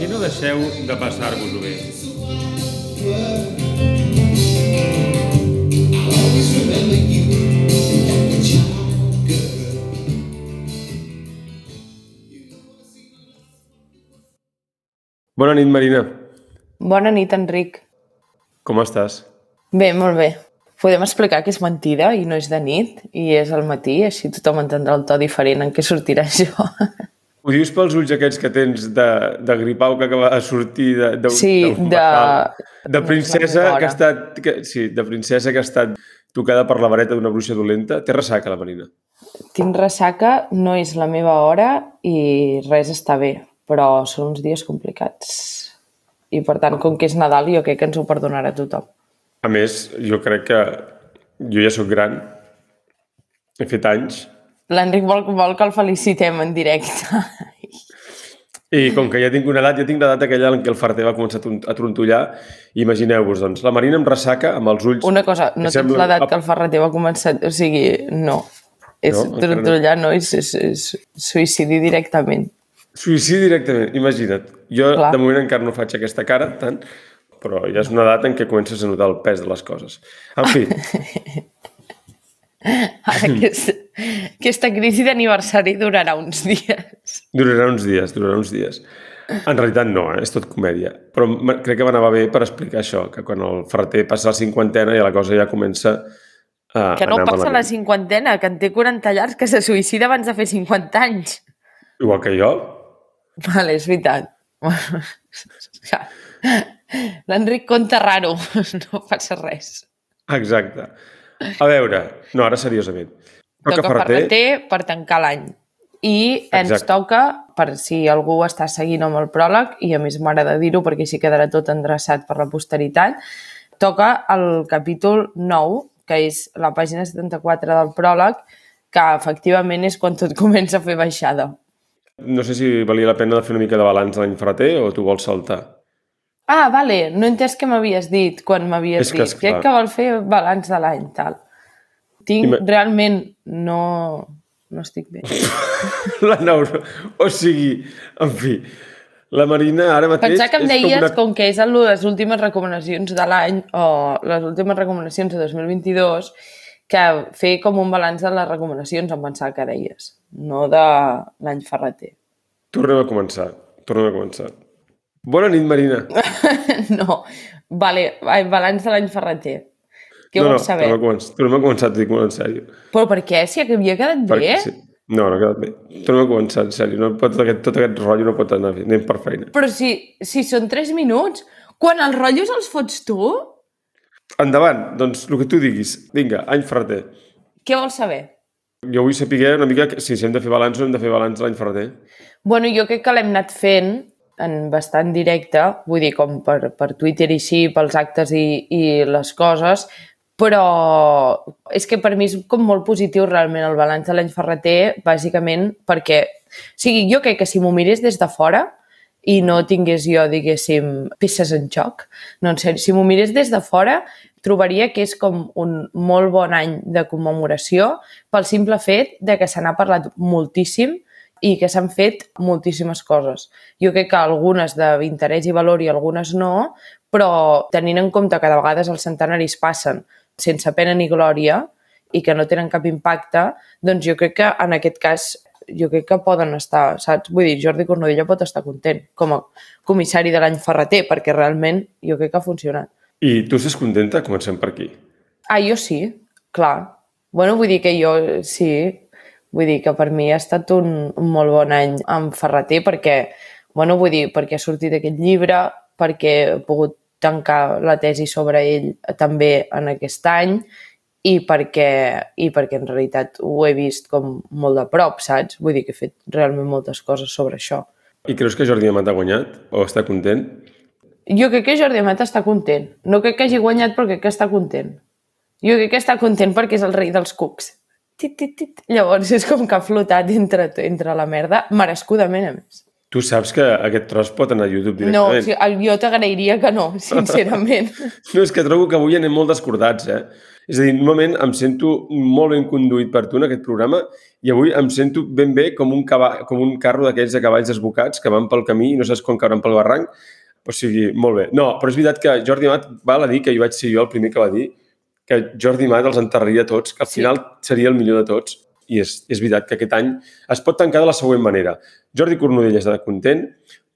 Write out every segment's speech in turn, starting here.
perquè no deixeu de passar-vos-ho bé. Bona nit, Marina. Bona nit, Enric. Com estàs? Bé, molt bé. Podem explicar que és mentida i no és de nit i és al matí, així tothom entendrà el to diferent en què sortirà això. Ho dius pels ulls aquests que tens de, de gripau que acaba de sortir de, de, Sí, de-? De no princesa que ha estat... Que, sí, de princesa que ha estat tocada per la vareta d'una bruixa dolenta. Té ressaca, la Marina. Tinc ressaca, no és la meva hora i res està bé, però són uns dies complicats. I per tant, com que és Nadal, jo crec que ens ho perdonarà tothom. A més, jo crec que jo ja sóc gran, he fet anys, L'Enric vol, vol que el felicitem en directe. i com que ja tinc una edat, ja tinc l'edat aquella en què el farter va començar a tron- a trontollar, imagineu-vos, doncs, la Marina amb ressaca, amb els ulls... Una cosa, no tens semblen- l'edat que el Ferreter va començar... O sigui, no. És no. trontollar, no, és, és, és suïcidi directament. Suïcidi directament, imagina't. Jo Clar. de moment encara no faig aquesta cara, tant, però ja és una edat en què comences a notar el pes de les coses. En fi, Ara, aquesta, aquesta crisi d'aniversari durarà uns dies. durarà uns dies, durarà uns dies. En realitat no, eh? és tot comèdia. Però crec que m'anava bé per explicar això, que quan el ferreter passa la cinquantena ja la cosa ja comença a Que no passa la malament. cinquantena, que en té 40 llargs, que se suïcida abans de fer 50 anys. Igual que jo. Vale, és veritat. L'Enric conta raro, no passa res. Exacte. A veure, no, ara seriosament. Toca Ferreter per tancar l'any. I ens Exacte. toca, per si algú està seguint amb el pròleg, i a més m'agrada dir-ho perquè així quedarà tot endreçat per la posteritat, toca el capítol 9, que és la pàgina 74 del pròleg, que efectivament és quan tot comença a fer baixada. No sé si valia la pena de fer una mica de balanç de l'any ferreter o tu vols saltar. Ah, vale, no he entès què m'havies dit quan m'havies que, dit. esclar. Crec que vol fer balanç de l'any, tal. Tinc, Ima- realment, no, no estic bé. La neuro... O sigui, en fi, la Marina ara mateix... Pensar que em deies, com una... com que és les últimes recomanacions de l'any o les últimes recomanacions de 2022, que fer com un balanç de les recomanacions em pensava que deies, no de l'any ferreter. Tornem a començar, tornem a començar. Bona nit, Marina. no, vale, balanç de l'any ferreter. Què no, no, vols saber? tornem a començar, tornem a començar, t'ho dic molt en sèrio. Però per què? Si havia quedat bé? Perquè, sí. No, no ha quedat bé. Tornem a començar, en sèrio. No pot, aquest, tot aquest rotllo no pot anar bé. Anem per feina. Però si, si són 3 minuts, quan els rotllos els fots tu, Endavant, doncs el que tu diguis. Vinga, any ferreter. què vols saber? Jo vull saber una mica que, si hem de fer balanç o hem de fer balanç l'any ferreter. Bueno, jo crec que l'hem anat fent en bastant directe, vull dir, com per, per Twitter i sí, pels actes i, i les coses, però és que per mi és com molt positiu realment el balanç de l'any ferreter, bàsicament perquè, o sigui, jo crec que si m'ho mirés des de fora i no tingués jo, diguéssim, peces en joc, no, en sèrio, si m'ho mirés des de fora, trobaria que és com un molt bon any de commemoració pel simple fet de que se n'ha parlat moltíssim i que s'han fet moltíssimes coses. Jo crec que algunes d'interès i valor i algunes no, però tenint en compte que de vegades els centenaris passen sense pena ni glòria i que no tenen cap impacte, doncs jo crec que en aquest cas jo crec que poden estar, saps? Vull dir, Jordi Cornudella pot estar content com a comissari de l'any ferreter, perquè realment jo crec que ha funcionat. I tu estàs contenta? Comencem per aquí. Ah, jo sí, clar. Bueno, vull dir que jo sí, Vull dir que per mi ha estat un, un molt bon any amb Ferreter perquè, bueno, vull dir, perquè ha sortit aquest llibre, perquè he pogut tancar la tesi sobre ell també en aquest any i perquè, i perquè en realitat ho he vist com molt de prop, saps? Vull dir que he fet realment moltes coses sobre això. I creus que Jordi Amat ha guanyat? O està content? Jo crec que Jordi Amat està content. No crec que hagi guanyat, però crec que està content. Jo crec que està content perquè és el rei dels cucs. Tit, tit, tit. Llavors és com que ha flotat entre, entre la merda, merescudament a més. Tu saps que aquest tros pot anar a YouTube No, o directament? sigui, jo t'agrairia que no, sincerament. No, és que trobo que avui anem molt descordats, eh? És a dir, normalment em sento molt ben conduït per tu en aquest programa i avui em sento ben bé com un, cavall, com un carro d'aquells de cavalls desbocats que van pel camí i no saps quan cauran pel barranc. O sigui, molt bé. No, però és veritat que Jordi Amat val a dir que jo vaig ser jo el primer que va dir que Jordi Amat els enterraria tots, que al Sí. final seria el millor de tots. I és, és veritat que aquest any es pot tancar de la següent manera. Jordi Cornudella està content,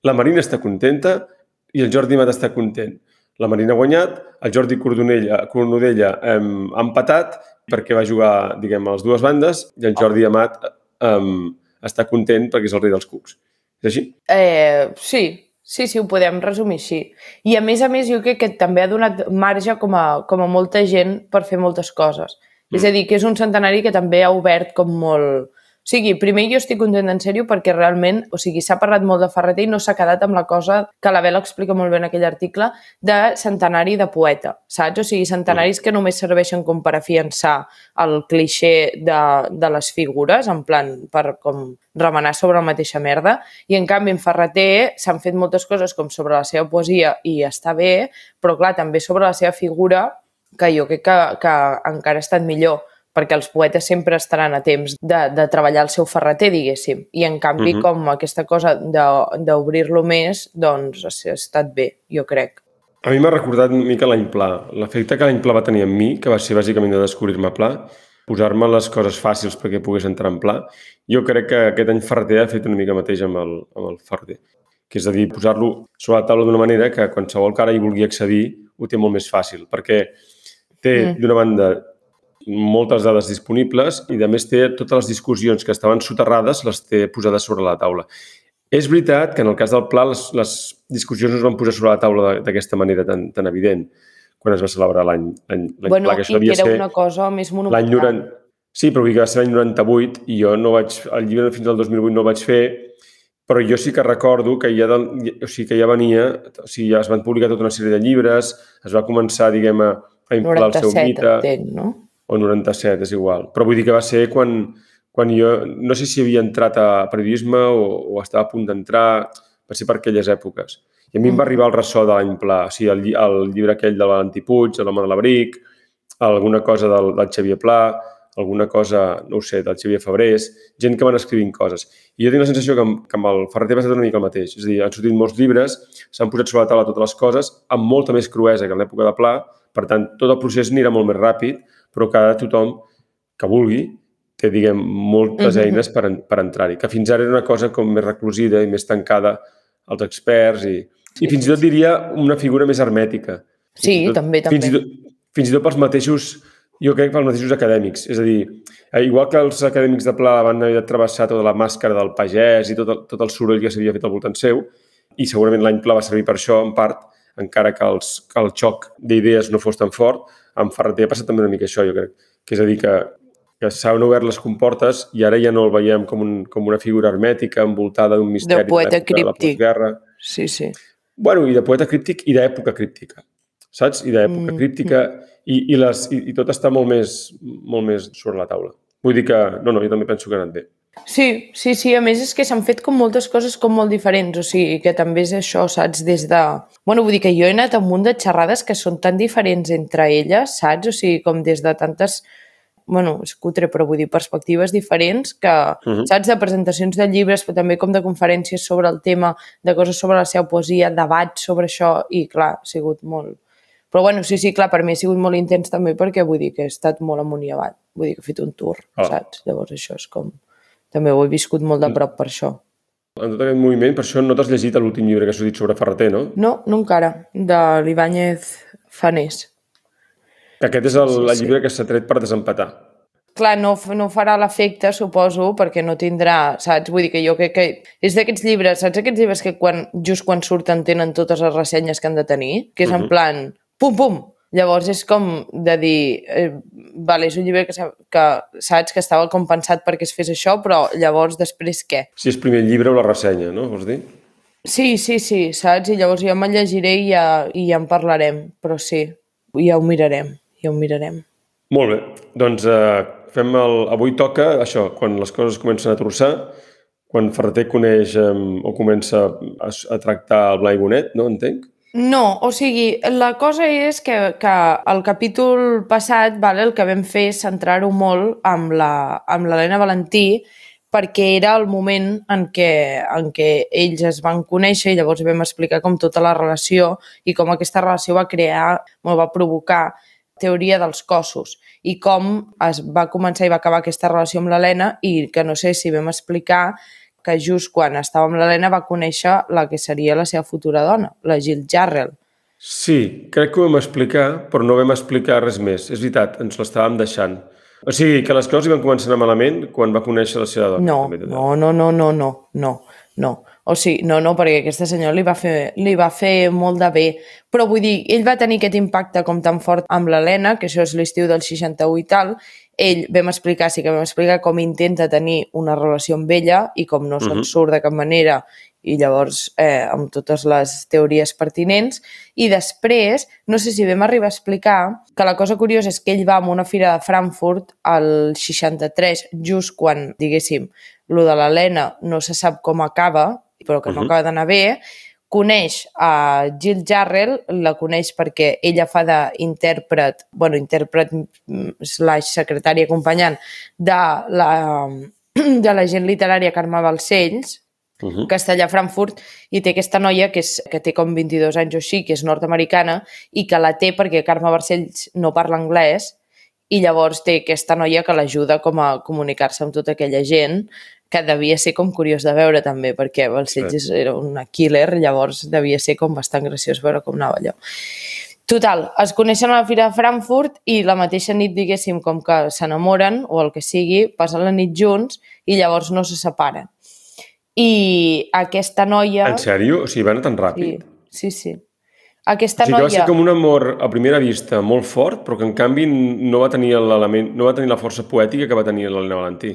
la Marina està contenta i el Jordi Amat està content. La Marina ha guanyat, el Jordi Cornudella, Cornudella hem, ha empatat perquè va jugar, diguem, a les dues bandes i el Jordi Amat um, està content perquè és el rei dels cucs. És així? Eh, sí, sí, sí, ho podem resumir així. I a més a més jo crec que també ha donat marge com a, com a molta gent per fer moltes coses. Mm. És a dir, que és un centenari que també ha obert com molt... O sigui, primer jo estic contenta en sèrio perquè realment, o sigui, s'ha parlat molt de Ferreter i no s'ha quedat amb la cosa que la Bela explica molt bé en aquell article de centenari de poeta, saps? O sigui, centenaris que només serveixen com per afiançar el cliché de, de les figures, en plan, per com remenar sobre la mateixa merda, i en canvi en Ferreter s'han fet moltes coses com sobre la seva poesia i està bé, però clar, també sobre la seva figura, que jo crec que, que encara ha estat millor, perquè els poetes sempre estaran a temps de, de treballar el seu ferreter, diguéssim. I en canvi, uh Mhm. -huh. com aquesta cosa de- d'obrir-lo més, doncs ha estat bé, jo crec. A mi m'ha recordat una mica l'any pla. L'efecte que l'any pla va tenir en mi, que va ser bàsicament de descobrir-me pla, posar-me les coses fàcils perquè pogués entrar en pla. Jo crec que aquest any Ferreter ha fet una mica mateix amb el, amb el Ferreter. Que és a dir, posar-lo sobre la taula d'una manera que qualsevol que ara hi vulgui accedir ho té molt més fàcil, perquè té, Mm. d'una banda, moltes dades disponibles i, a més, té totes les discussions que estaven soterrades, les té posades sobre la taula. És veritat que en el cas del Pla les, les discussions no es van posar sobre la taula d'aquesta manera tan, tan evident quan es va celebrar l'any l'any l'any Bueno, Pla, que i això que devia era ser una cosa més l'any monumental. 90... Sí, però vull dir que va ser l'any 98 i jo no vaig... El llibre fins al 2008 no el vaig fer, però jo sí que recordo que ja, del, o sigui, que ja venia... O sigui, ja es van publicar tota una sèrie de llibres, es va començar, diguem, a, a inflar el seu 97, mite entenc, no? O 97, és igual. Però vull dir que va ser quan, quan jo, no sé si havia entrat a periodisme o, o estava a punt d'entrar, va ser per aquelles èpoques. I a mi em va Mm. arribar el ressò de l'any Pla, o sigui, el, el llibre aquell de Valentí Puig, l'home de l'abric, alguna cosa del, del Xavier Pla, alguna cosa, no ho sé, del Xavier Febrés, gent que van escrivint coses. I jo tinc la sensació que amb, que amb el Ferreter va ser una mica el mateix. És a dir, han sortit molts llibres, s'han posat sobre la taula totes les coses, amb molta més cruesa que en l'època de Pla, per tant, tot el procés anirà molt més ràpid, però que tothom que vulgui té, diguem, moltes Mhm. eines per, per entrar-hi. Que fins ara era una cosa com més reclusida i més tancada als experts i, i fins i tot diria una figura més hermètica. Fins Sí, tot, també, Fins i, també. tot, fins i tot pels mateixos, jo crec pels mateixos acadèmics. És a dir, eh, igual que els acadèmics de Pla van haver de travessar tota la màscara del pagès i tot el, tot el soroll que s'havia fet al voltant seu, i segurament l'any Pla va servir per això, en part, encara que, els, que el xoc d'idees no fos tan fort, amb Ferreter ha passat també una mica això, jo crec. Que és a dir, que, que s'han obert les comportes i ara ja no el veiem com, un, com una figura hermètica envoltada d'un misteri poeta l'època de la postguerra. Sí, sí. Bueno, i de poeta críptic i d'època críptica, saps? I d'època Mm, mm, críptica i, i, les, i, i tot està molt més, molt més sobre la taula. Vull dir que, no, no, jo també penso que ha anat bé. Sí, sí, sí. A més és que s'han fet com moltes coses com molt diferents, o sigui, que també és això, saps? Des de... Bueno, vull dir que jo he anat a un munt de xerrades que són tan diferents entre elles, saps? O sigui, com des de tantes bueno, és cutre, però vull dir, perspectives diferents que, uh. -huh. saps, de presentacions de llibres, però també com de conferències sobre el tema, de coses sobre la seva poesia, debats sobre això, i clar, ha sigut molt... Però bueno, sí, sí, clar, per mi ha sigut molt intens també perquè vull dir que he estat molt amunt i avall. Vull dir que he fet un tour, Ah. saps? Llavors això és com... També ho he viscut molt de prop per això. En tot aquest moviment, per això no t'has llegit l'últim llibre que s'ha dit sobre Ferreter, no? No, no encara, de l'Ibáñez Fanés. Que aquest és el, Sí, el sí. llibre que s'ha tret per desempatar. clar, no, no farà l'efecte, suposo, perquè no tindrà, saps? Vull dir que jo crec que és d'aquests llibres, saps aquests llibres que quan, just quan surten tenen totes les ressenyes que han de tenir? Que és en Mhm. plan, pum, pum! Llavors és com de dir, eh, vale, és un llibre que, sa- que saps que estava com pensat perquè es fes això, però llavors després què? Si és primer llibre o la ressenya, no? Vols dir? Sí, sí, sí, saps? I llavors jo me'l llegiré i ja, i ja en parlarem, però sí, ja ho mirarem, ja ho mirarem. Molt bé, doncs eh, fem el... avui toca això, quan les coses comencen a torçar, quan Ferreter coneix eh, o comença a, a tractar el Blai Bonet, no? Entenc? No, o sigui, la cosa és que, que el capítol passat vale, el que vam fer és centrar-ho molt amb l'Helena Valentí perquè era el moment en què, en què ells es van conèixer i llavors vam explicar com tota la relació i com aquesta relació va crear, va provocar teoria dels cossos i com es va començar i va acabar aquesta relació amb l'Helena i que no sé si vam explicar que just quan estava amb l'Helena va conèixer la que seria la seva futura dona, la Jill Jarrell. Sí, crec que ho vam explicar, però no vam explicar res més. És veritat, ens l'estàvem deixant. O sigui, que les coses hi van començar a malament quan va conèixer la seva dona. No, no, no, no, no, no, no, no. O sigui, no, no, perquè aquesta senyora li va, fer, li va fer molt de bé. Però vull dir, ell va tenir aquest impacte com tan fort amb l'Helena, que això és l'estiu del 61 i tal, ell vam explicar, sí que vam explicar com intenta tenir una relació amb ella i com no se'n Mhm. surt de cap manera i llavors eh, amb totes les teories pertinents. I després, no sé si vam arribar a explicar que la cosa curiosa és que ell va a una fira de Frankfurt al 63, just quan, diguéssim, lo de l'Helena no se sap com acaba, però que no Mhm. acaba d'anar bé, coneix a Jill Jarrell, la coneix perquè ella fa d'intèrpret, bueno, intèrpret mm, slash secretària acompanyant de la, de la gent literària Carme Balcells, Uh -huh. està allà a Frankfurt i té aquesta noia que, és, que té com 22 anys o així, que és nord-americana i que la té perquè Carme Barcells no parla anglès i llavors té aquesta noia que l'ajuda com a comunicar-se amb tota aquella gent que devia ser com curiós de veure també perquè Balcells Sí. era una killer, llavors devia ser com bastant graciós veure com anava allò. Total, es coneixen a la Fira de Frankfurt i la mateixa nit, diguéssim, com que s'enamoren o el que sigui, passen la nit junts i llavors no se separen. I aquesta noia... En sèrio? O sigui, va anar tan Sí, ràpid? sí, sí. Aquesta O sigui, que va noia... ser com un amor a primera vista molt fort, però que en canvi no va tenir l'element, no va tenir la força poètica que va tenir l'Helena Valentí.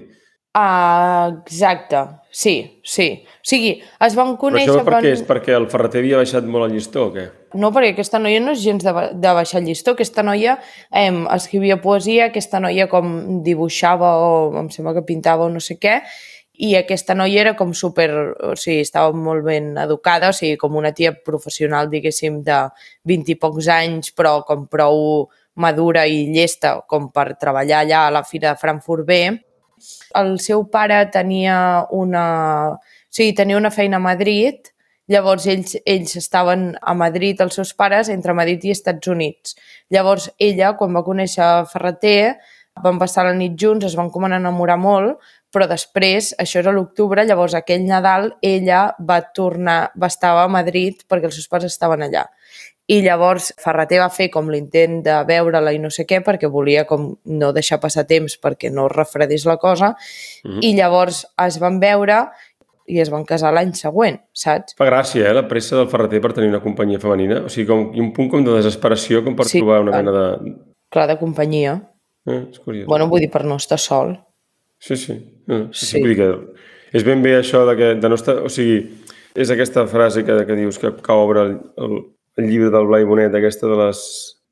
Ah, exacte, sí, sí. O sigui, es van Però conèixer... això per van- què? És perquè el Ferreter havia baixat molt el llistó o què? No, perquè aquesta noia no és gens de, de baixar el llistó. Aquesta noia eh, escrivia poesia, aquesta noia com dibuixava o em sembla que pintava o no sé què, i aquesta noia era com super... O sigui, estava molt ben educada, o sigui, com una tia professional, diguéssim, de 20 i pocs anys, però com prou madura i llesta com per treballar allà a la Fira de Frankfurt B. El seu pare tenia una... O sigui, tenia una feina a Madrid, llavors ells, ells estaven a Madrid, els seus pares, entre Madrid i Estats Units. Llavors ella, quan va conèixer Ferreter, van passar la nit junts, es van com a enamorar molt, però després, això era l'octubre, llavors aquell Nadal ella va tornar, va estar a Madrid perquè els seus pares estaven allà. I llavors Ferreter va fer com l'intent de veure-la i no sé què perquè volia com no deixar passar temps perquè no refredés la cosa Mhm. i llavors es van veure i es van casar l'any següent, saps? Fa gràcia, eh, la pressa del Ferreter per tenir una companyia femenina. O sigui, com, un punt com de desesperació com per Sí, trobar una clar. mena de... Clar, de companyia. Eh, és curiós. Bueno, vull dir, per no estar sol. Sí, sí. Eh, sí, sí. Sí. Vull dir que és ben bé això de, que, de no estar... O sigui, és aquesta frase que, que dius que, que obre el, el, el llibre del Blai Bonet, aquesta de les,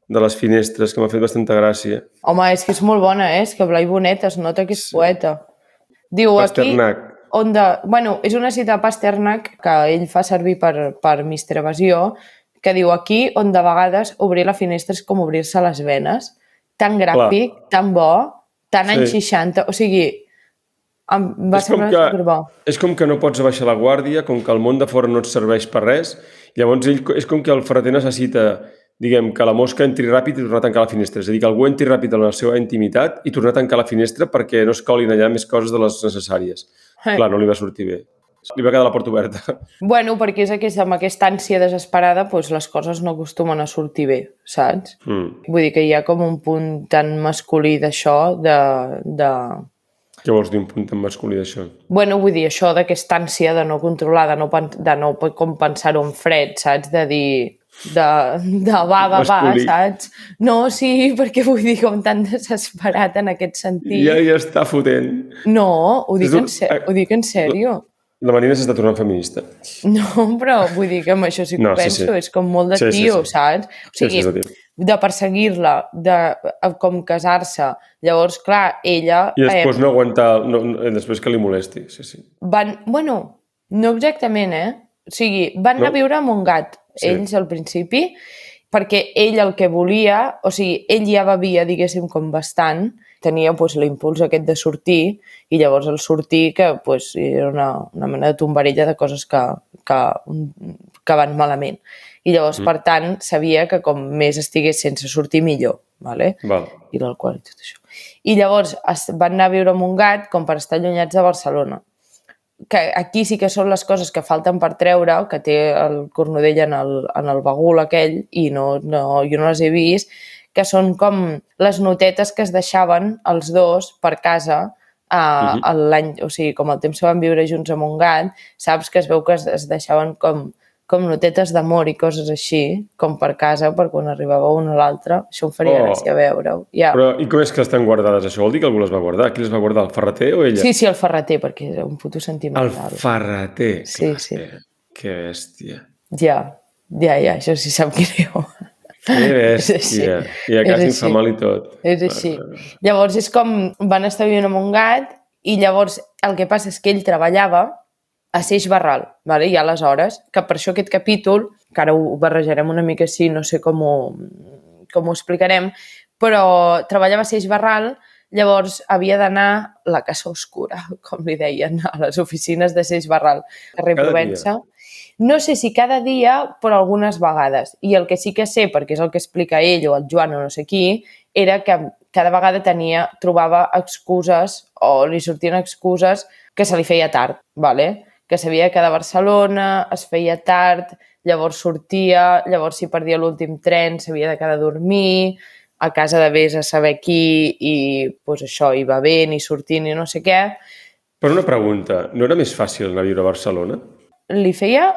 de les finestres, que m'ha fet bastanta gràcia. Home, és que és molt bona, eh? És que Blai Bonet es nota que és Sí. poeta. Diu aquí... Pasternak. On de... Bueno, és una cita de Pasternak que ell fa servir per, per Mister Evasió, que diu aquí on de vegades obrir la finestra és com obrir-se les venes. Tan gràfic, tan bo, tan Sí. anys 60... O sigui, em va És semblar que- superbo. És com que no pots baixar la guàrdia, com que el món de fora no et serveix per res, llavors ell, és com que el ferreter necessita diguem, que la mosca entri ràpid i tornar a tancar la finestra. És a dir, que algú entri ràpid en la seva intimitat i tornar a tancar la finestra perquè no es colin allà més coses de les necessàries. Eh. Clar, no li va sortir bé. Li va quedar la porta oberta. Bueno, perquè és aquesta, amb aquesta ànsia desesperada doncs les coses no acostumen a sortir bé, saps? Mm. Vull dir que hi ha com un punt tan masculí d'això, de, de... Què vols dir un punt tan masculí d'això? Bueno, vull dir això d'aquesta ànsia de no controlar, de no, de no com pensar-ho en fred, saps? De dir, de, de va, va, va, Masculí. saps? No, sí, perquè vull dir com tan desesperat en aquest sentit. Ja hi està fotent. No, ho dic, un- en ser, ho dic en sèrio. La Marina s'està tornant feminista. No, però vull dir que amb això sí que No, ho sí, penso, sí. és com molt de Sí, sí, tio, sí. saps? O Sí, sí, sigui, és de tio. De perseguir-la, de eh, com casar-se. Llavors, clar, ella... I després eh, no aguantar, no, no, després que li molesti, sí, sí. van... Bueno, no exactament, eh? O sigui, van anar No? a viure amb un gat, Sí. ells al principi, perquè ell el que volia, o sigui, ell ja bevia, diguéssim, com bastant, tenia pues, l'impuls aquest de sortir, i llavors el sortir, que pues, era una, una mena de tombarella de coses que, que, que van malament. I llavors, mm. per tant, sabia que com més estigués sense sortir, millor. Vale? Val. i l'alcohol i tot això. I llavors es van anar a viure amb un gat com per estar allunyats de Barcelona. Que aquí sí que són les coses que falten per treure, que té el cornudell en el, en el bagul aquell, i no, no, jo no les he vist, que són com les notetes que es deixaven els dos per casa a, Mhm. uh -huh. l'any, o sigui, com el temps que van viure junts amb un gat, saps que es veu que es, es deixaven com, com notetes d'amor i coses així, com per casa, per quan arribava un o l'altre. Això em faria Oh. gràcia veure-ho. Ja. Però, i com és que estan guardades? Això vol dir que algú les va guardar? Qui les va guardar? El ferreter o ella? Sí, sí, el ferreter, perquè era un puto El sentimental. ferreter. Sí, Clar, sí. Que, que bèstia. Ja, ja, ja, això sí sap greu. Que bèstia. I a casa així. infamal i tot. És així. Llavors és com van estar vivint amb un gat i llavors el que passa és que ell treballava a Seix Barral, vale? i aleshores, que per això aquest capítol, que ara ho barrejarem una mica així, no sé com ho, com ho explicarem, però treballava a Seix Barral, llavors havia d'anar la Casa Oscura, com li deien, a les oficines de Seix Barral, carrer Cada Provença. No sé si cada dia, però algunes vegades. I el que sí que sé, perquè és el que explica ell o el Joan o no sé qui, era que cada vegada tenia, trobava excuses o li sortien excuses que se li feia tard, vale? Que s'havia de quedar a Barcelona, es feia tard, llavors sortia, llavors si perdia l'últim tren s'havia de quedar a dormir, a casa de vés a saber qui i pues, això, i bevent i sortint i no sé què. Però una pregunta, no era més fàcil anar a viure a Barcelona? Li feia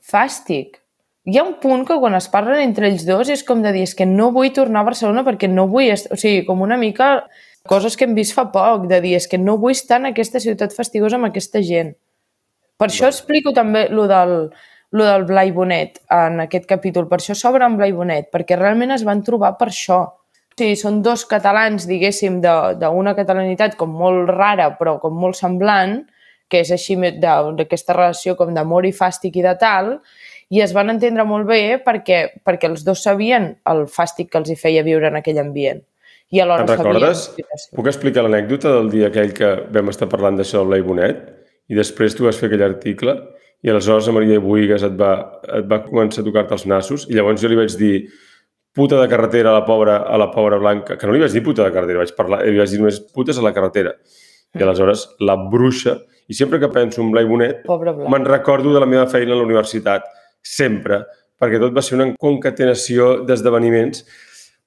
fàstic. Hi ha un punt que quan es parlen entre ells dos és com de dir, és que no vull tornar a Barcelona perquè no vull... O sigui, com una mica coses que hem vist fa poc, de dir, és que no vull estar en aquesta ciutat fastigosa amb aquesta gent. Per això explico també lo del, lo del Blai Bonet en aquest capítol. Per això s'obre amb Blai Bonet, perquè realment es van trobar per això. O sigui, són dos catalans, diguéssim, d'una catalanitat com molt rara, però com molt semblant, que és així d'aquesta relació com d'amor i fàstic i de tal, i es van entendre molt bé perquè, perquè els dos sabien el fàstic que els hi feia viure en aquell ambient. I alhora Te'n recordes? sabien... Puc explicar l'anècdota del dia aquell que vam estar parlant d'això del Blai Bonet i després tu vas fer aquell article i aleshores la Maria Boigues et va, et va començar a tocar-te els nassos. I llavors jo li vaig dir puta de carretera a la pobra, a la pobra Blanca, que no li vaig dir puta de carretera, vaig parlar, li vaig dir només putes a la carretera. I aleshores la bruixa, i sempre que penso en Blai Bonet, me'n recordo de la meva feina a la universitat, sempre, perquè tot va ser una concatenació d'esdeveniments,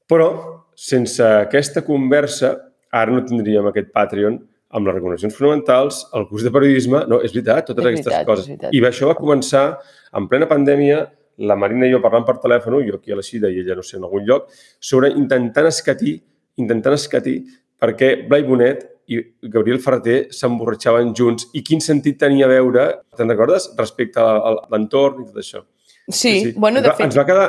però sense aquesta conversa ara no tindríem aquest Patreon amb les recomanacions fonamentals, el curs de periodisme, no, és veritat, totes És aquestes veritat, coses. I això va començar en plena pandèmia, la Marina i jo parlant per telèfon, jo aquí a la Xida i ella no sé, en algun lloc, sobre intentant escatir, intentant escatir perquè Blai Bonet i Gabriel Ferreter s'emborratxaven junts i quin sentit tenia veure, te'n recordes, respecte a a l'entorn i tot això. Sí, bueno, de fet, Ens va quedar,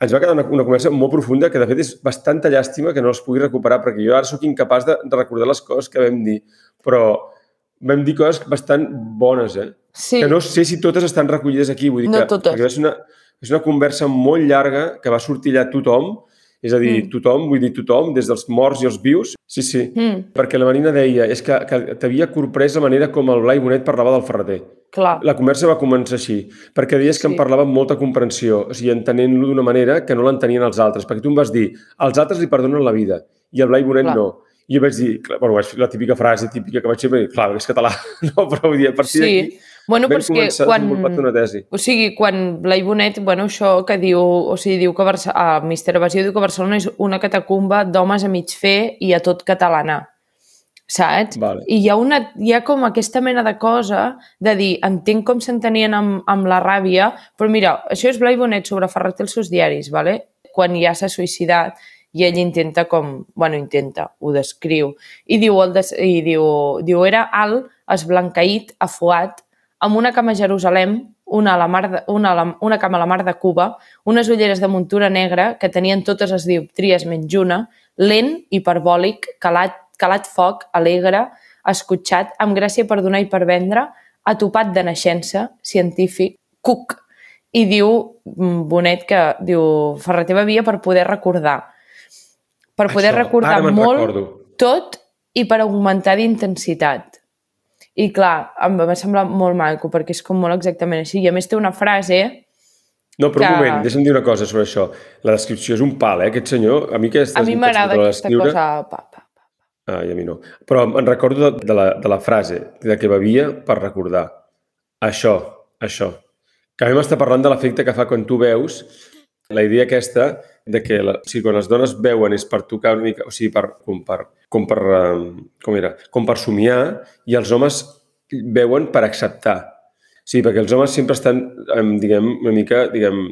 ens va quedar una, una conversa molt profunda que, de fet, és bastanta llàstima que no els pugui recuperar, perquè jo ara sóc incapaç de, de recordar les coses que vam dir, però vam dir coses bastant bones, eh? sí. Que no sé si totes estan recollides aquí, vull dir No que, totes. perquè va ser una, és una conversa molt llarga que va sortir allà tothom, és a dir, Mm. tothom, vull dir tothom, des dels morts i els vius. Sí, sí. Mm, Perquè la Marina deia és que, que t'havia corprès la manera com el Blai Bonet parlava del Ferreter. clar. La conversa va començar així, perquè deies que Sí. em parlava amb molta comprensió, o sigui, entenent-lo d'una manera que no l'entenien els altres, perquè tu em vas dir, als altres li perdonen la vida, i el Blai Bonet Clar. no. I jo vaig dir, clar, bueno, la típica frase típica que vaig perquè, clar, és català, no, però vull dir, a partir Sí. d'aquí Bueno, però vam és que quan... una tesi. O sigui, quan Blai Bonet, bueno, això que diu, o sigui, diu que Barça... a Mister Evasió diu que Barcelona és una catacumba d'homes a mig fer i a tot catalana. Saps? Vale. I hi ha, una, hi ha com aquesta mena de cosa de dir, entenc com s'entenien amb, amb la ràbia, però mira, això és Blai Bonet sobre Ferret els seus diaris, vale? quan ja s'ha suïcidat i ell intenta com, bueno, intenta, ho descriu, i diu, el des, i diu, diu era alt, esblanqueït, afuat, amb una cama a Jerusalem, una, a la mar de, una, a la, una cama a la mar de Cuba, unes ulleres de muntura negra que tenien totes les dioptries menys una, lent, hiperbòlic, calat, calat foc, alegre, escotxat, amb gràcia per donar i per vendre, atopat de naixença, científic, cuc. I diu mm, Bonet que, diu, Ferreter bevia per poder recordar. Per poder Això, recordar molt recordo. tot i per augmentar d'intensitat. I clar, em va semblar molt maco perquè és com molt exactament així. I a més té una frase No, però un que- moment, deixa'm dir una cosa sobre això. La descripció és un pal, eh, aquest senyor. A mi aquesta A mi m'agrada aquesta cosa... Pa, pa, pa. Ah, i a mi no. Però em recordo de, de, la, de la frase, de que bevia per recordar. Això, això. Que a mi m'està parlant de l'efecte que fa quan tu veus la idea aquesta de que la, o sigui, quan les dones veuen és per tocar una mica, o sigui, per, com per, com per, um, com era, com per somiar i els homes veuen per acceptar. Sí, perquè els homes sempre estan, em, diguem, una mica, diguem,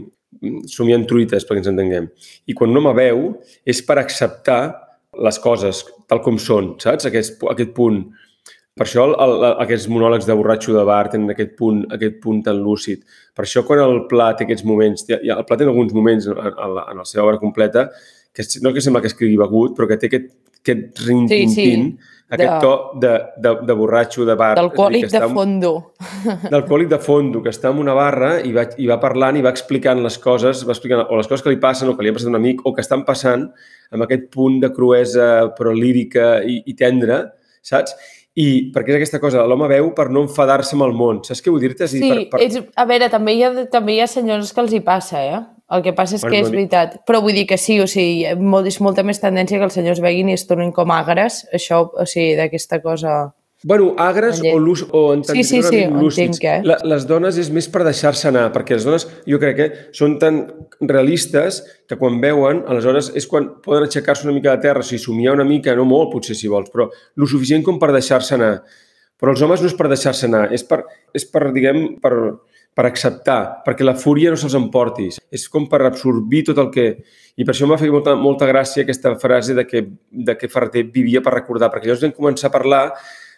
somiant truites, perquè ens entenguem. I quan un home veu és per acceptar les coses tal com són, saps? Aquest, aquest punt. Per això el, el, aquests monòlegs de borratxo de bar tenen aquest punt, aquest punt tan lúcid. Per això quan el Pla té aquests moments, el Pla té alguns moments en, en, la, en la seva obra completa, que no que sembla que escrigui begut, però que té aquest, aquest rin-tin-tin, Sí, sí. aquest De- to de, de, de borratxo de bar. D'alcohòlic de fondo. d'alcohòlic de fondo, que està en una barra i va, i va parlant i va explicant les coses, va explicant o les coses que li passen o que li ha passat a un amic o que estan passant amb aquest punt de cruesa però lírica i, i tendra, saps? I perquè és aquesta cosa, l'home veu per no enfadar-se amb el món. Saps què vull dir-te? Dir, Sí, per, per... és, a veure, també hi, ha, també hi ha senyors que els hi passa, eh? El que passa és Bueno, que és veritat. Però vull dir que sí, o sigui, molt, és molta més tendència que els senyors veguin i es tornin com agres, això, o sigui, d'aquesta cosa... Bueno, agres o, lús, o Sí, sí, sí, lúcids. entenc, eh? La, les dones és més per deixar-se anar, perquè les dones, jo crec que són tan realistes que quan veuen, aleshores és quan poden aixecar-se una mica de terra, o sigui, somiar una mica, no molt potser si vols, però lo suficient com per deixar-se anar. Però els homes no és per deixar-se anar, és per, és per diguem, per, per acceptar, perquè la fúria no se'ls emporti. És com per absorbir tot el que... I per això em va fer molta, molta gràcia aquesta frase de que, de que Ferreter vivia per recordar, perquè llavors vam començar a parlar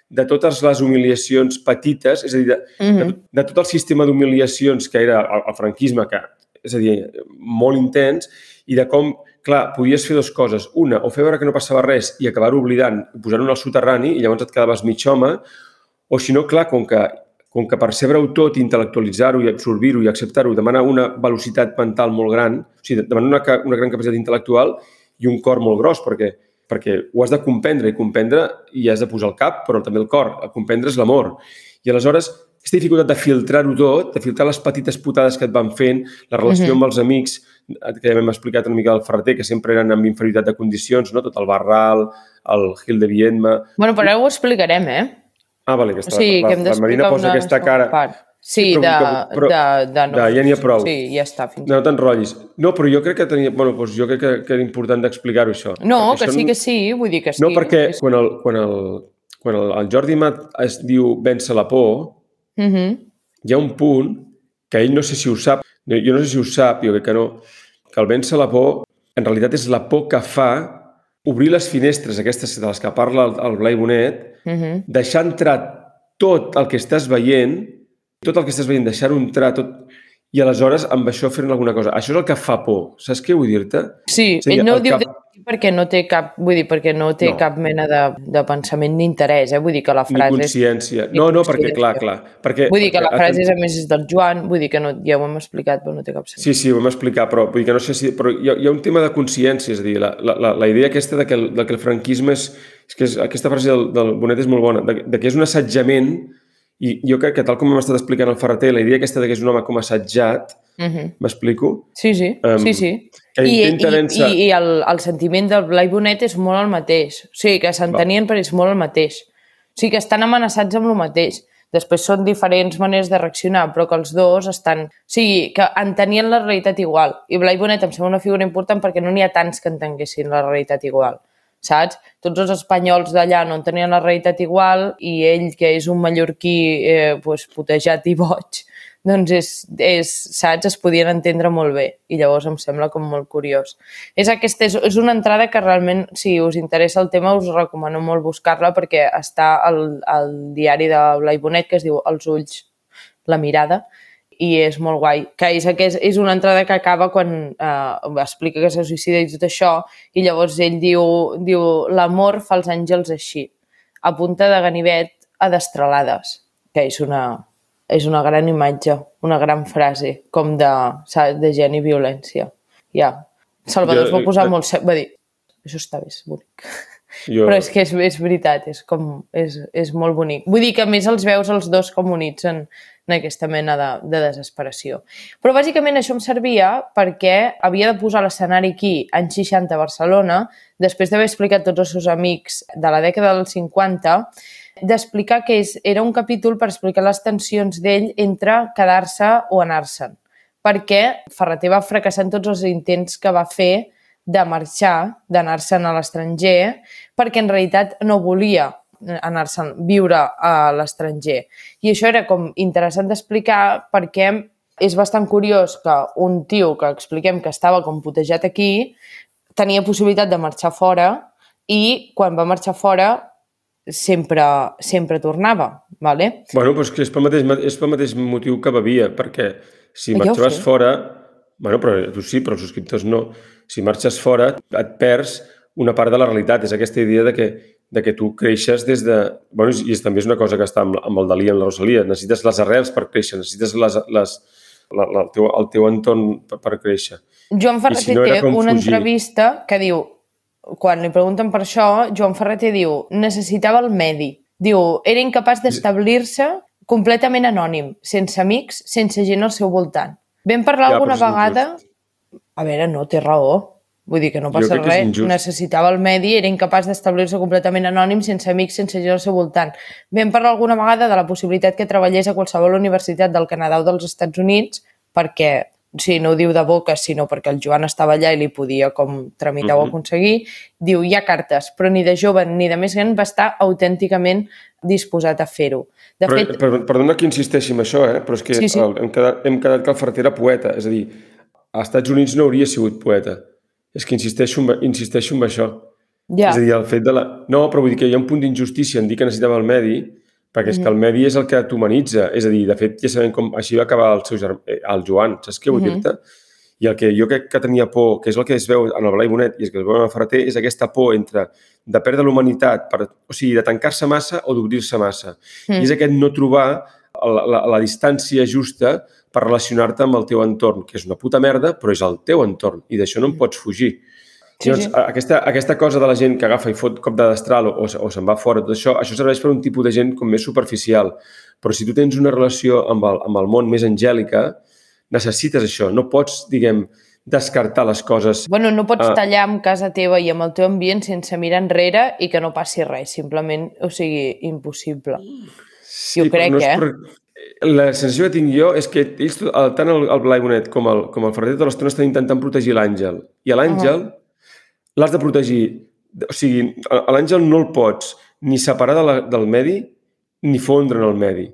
de totes les humiliacions petites, és a dir, de, Mm de, de tot el sistema d'humiliacions que era el, el franquisme, que és a dir, molt intens, i de com, clar, podies fer dues coses. Una, o fer veure que no passava res i acabar oblidant, posar-ho en el soterrani i llavors et quedaves mig home, o si no, clar, com que, com que percebre-ho tot, intel·lectualitzar-ho i absorbir-ho i acceptar-ho demana una velocitat mental molt gran, o sigui, demana una, una gran capacitat intel·lectual i un cor molt gros, perquè, perquè ho has de comprendre i comprendre i has de posar el cap, però també el cor. A comprendre és l'amor. I aleshores, aquesta dificultat de filtrar-ho tot, de filtrar les petites putades que et van fent, la relació Mhm. amb els amics, que ja hem explicat una mica del Ferreter, que sempre eren amb inferioritat de condicions, no? tot el Barral, el Gil de Viedma... Bueno, però ara ho explicarem, eh? Ah, vale, que O sigui, la, que hem la Marina posa aquesta cara... part. Sí, però- de, però- de, de, no. de ja n'hi ha prou. Sí, ja està. Fins... No t'enrotllis. No, però jo crec que tenia... Bueno, doncs jo crec que, que era important d'explicar-ho, això. No, Perquè que això sí, que sí, vull dir que sí. No, perquè quan el, quan el, quan el, el Jordi Mat es diu vèncer la por, Uh -huh. hi ha un punt que ell no sé si ho sap, jo no sé si ho sap, jo crec que no, que el vèncer la por en realitat és la por que fa obrir les finestres aquestes de les que parla el, el Blai Bonet, Uh -huh. deixar entrar tot el que estàs veient, tot el que estàs veient, deixar-ho entrar tot, i aleshores amb això fer alguna cosa. Això és el que fa por. Saps què vull dir-te? Sí, Sí, ell no el ho diu cap- perquè no té cap, vull dir, perquè no té No. cap mena de, de pensament ni interès, eh? Vull dir que la Ni frase és... consciència. ni No, no, perquè, clar, clar. Perquè, Vull dir que la frase és, a més, és del Joan, vull dir que no, ja ho hem explicat, però no té cap sentit. Sí, sí, ho vam explicar, però vull dir que no sé si... Però hi ha, hi ha un tema de consciència, és a dir, la, la, la, la idea aquesta de que, el, de que el franquisme és... és que és, aquesta frase del, del Bonet és molt bona, de, de que és un assetjament i jo crec que tal com hem estat explicant el Ferreter, la idea aquesta de que és un home com assatjat, Uh -huh. m'explico? Sí, sí, Em, sí, sí. I, i, i, i el, el sentiment del Blai Bonet és molt el mateix. O sigui, que s'entenien però és molt el mateix. O sigui, que estan amenaçats amb el mateix. Després són diferents maneres de reaccionar, però que els dos estan... O sigui, que entenien la realitat igual. I Blai Bonet em sembla una figura important perquè no n'hi ha tants que entenguessin la realitat igual saps? Tots els espanyols d'allà no entenien la realitat igual i ell, que és un mallorquí eh, pues, putejat i boig, doncs és, és, saps, es podien entendre molt bé i llavors em sembla com molt curiós. És, aquesta, és, és una entrada que realment, si us interessa el tema, us recomano molt buscar-la perquè està al, al diari de Blai Bonet que es diu Els ulls, la mirada, i és molt guai. Que és, que és, és una entrada que acaba quan eh, explica que se suïcida i tot això, i llavors ell diu, diu l'amor fa els àngels així, a punta de ganivet a destralades, que és una, és una gran imatge, una gran frase, com de, de gent i violència. Ja. Salvador jo, es va posar jo, molt... Va dir, això està bé, és bonic. Jo... Però és que és, és veritat, és, com, és, és molt bonic. Vull dir que a més els veus els dos com units en, en aquesta mena de, de desesperació. Però bàsicament això em servia perquè havia de posar l'escenari aquí, en 60 a Barcelona, després d'haver explicat tots els seus amics de la dècada dels 50, d'explicar que és, era un capítol per explicar les tensions d'ell entre quedar-se o anar-se'n. Perquè Ferreter va fracassar en tots els intents que va fer de marxar, d'anar-se'n a l'estranger, perquè en realitat no volia anar-se'n viure a l'estranger. I això era com interessant d'explicar perquè és bastant curiós que un tio que expliquem que estava com putejat aquí tenia possibilitat de marxar fora i quan va marxar fora sempre, sempre tornava, ¿vale? Bueno, però és que és pel, mateix, és pel mateix motiu que bevia, perquè si marxaves fora... Bueno, però tu sí, però els subscriptors no. Si marxes fora, et perds una part de la realitat. És aquesta idea de que de que tu creixes des de... Bueno, i és, també és una cosa que està amb, amb el Dalí i amb la Rosalia. Necessites les arrels per créixer, necessites les, les, la, la, el, teu, el teu entorn per, per créixer. Joan Ferreter si no té una fugir. entrevista que diu, quan li pregunten per això, Joan Ferreter diu, necessitava el medi. Diu, era incapaç d'establir-se completament anònim, sense amics, sense gent al seu voltant. Vam parlar ja, alguna vegada... A veure, no, té raó Vull dir que no passa res, necessitava el medi, era incapaç d'establir-se completament anònim, sense amics, sense gent al seu voltant. Vam parlar alguna vegada de la possibilitat que treballés a qualsevol universitat del Canadà o dels Estats Units, perquè, o sigui, no ho diu de boca, sinó perquè el Joan estava allà i li podia com tramitar mm -hmm. o aconseguir. Diu, hi ha cartes, però ni de jove ni de més gran va estar autènticament disposat a fer-ho. De però, fet... Per, perdona que insisteixi en això, eh? però és que sí, sí. El, hem, quedat, hem quedat que el Ferrer era poeta, és a dir, als Estats Units no hauria sigut poeta és que insisteixo, insisteixo en això. Ja. És a dir, el fet de la... No, però vull dir que hi ha un punt d'injustícia en dir que necessitava el medi, perquè és mm. que el medi és el que t'humanitza. És a dir, de fet, ja sabem com... Així va acabar el seu germà, eh, el Joan, saps què vull mm -hmm. dir-te? I el que jo crec que tenia por, que és el que es veu en el Blai Bonet i és que es veu en el Ferreter, és aquesta por entre de perdre l'humanitat, per, o sigui, de tancar-se massa o d'obrir-se massa. Mm. I és aquest no trobar la, la, la distància justa per relacionar-te amb el teu entorn, que és una puta merda, però és el teu entorn i d'això no en pots fugir. Sí, Llavors, sí. Aquesta, aquesta cosa de la gent que agafa i fot cop de destral o, o se'n va fora, tot això, això serveix per un tipus de gent com més superficial. Però si tu tens una relació amb el, amb el món més angèlica, necessites això. No pots, diguem, descartar les coses. Bueno, no pots uh, tallar amb casa teva i amb el teu ambient sense mirar enrere i que no passi res. Simplement, o sigui, impossible. Sí, jo crec, no eh? Per la sensació que tinc jo és que ells, tant el, el Blai Bonet com el, com el Ferrer, tota l'estona estan intentant protegir l'àngel. I a l'àngel -huh. l'has de protegir. O sigui, a l'àngel no el pots ni separar de la, del medi ni fondre en el medi.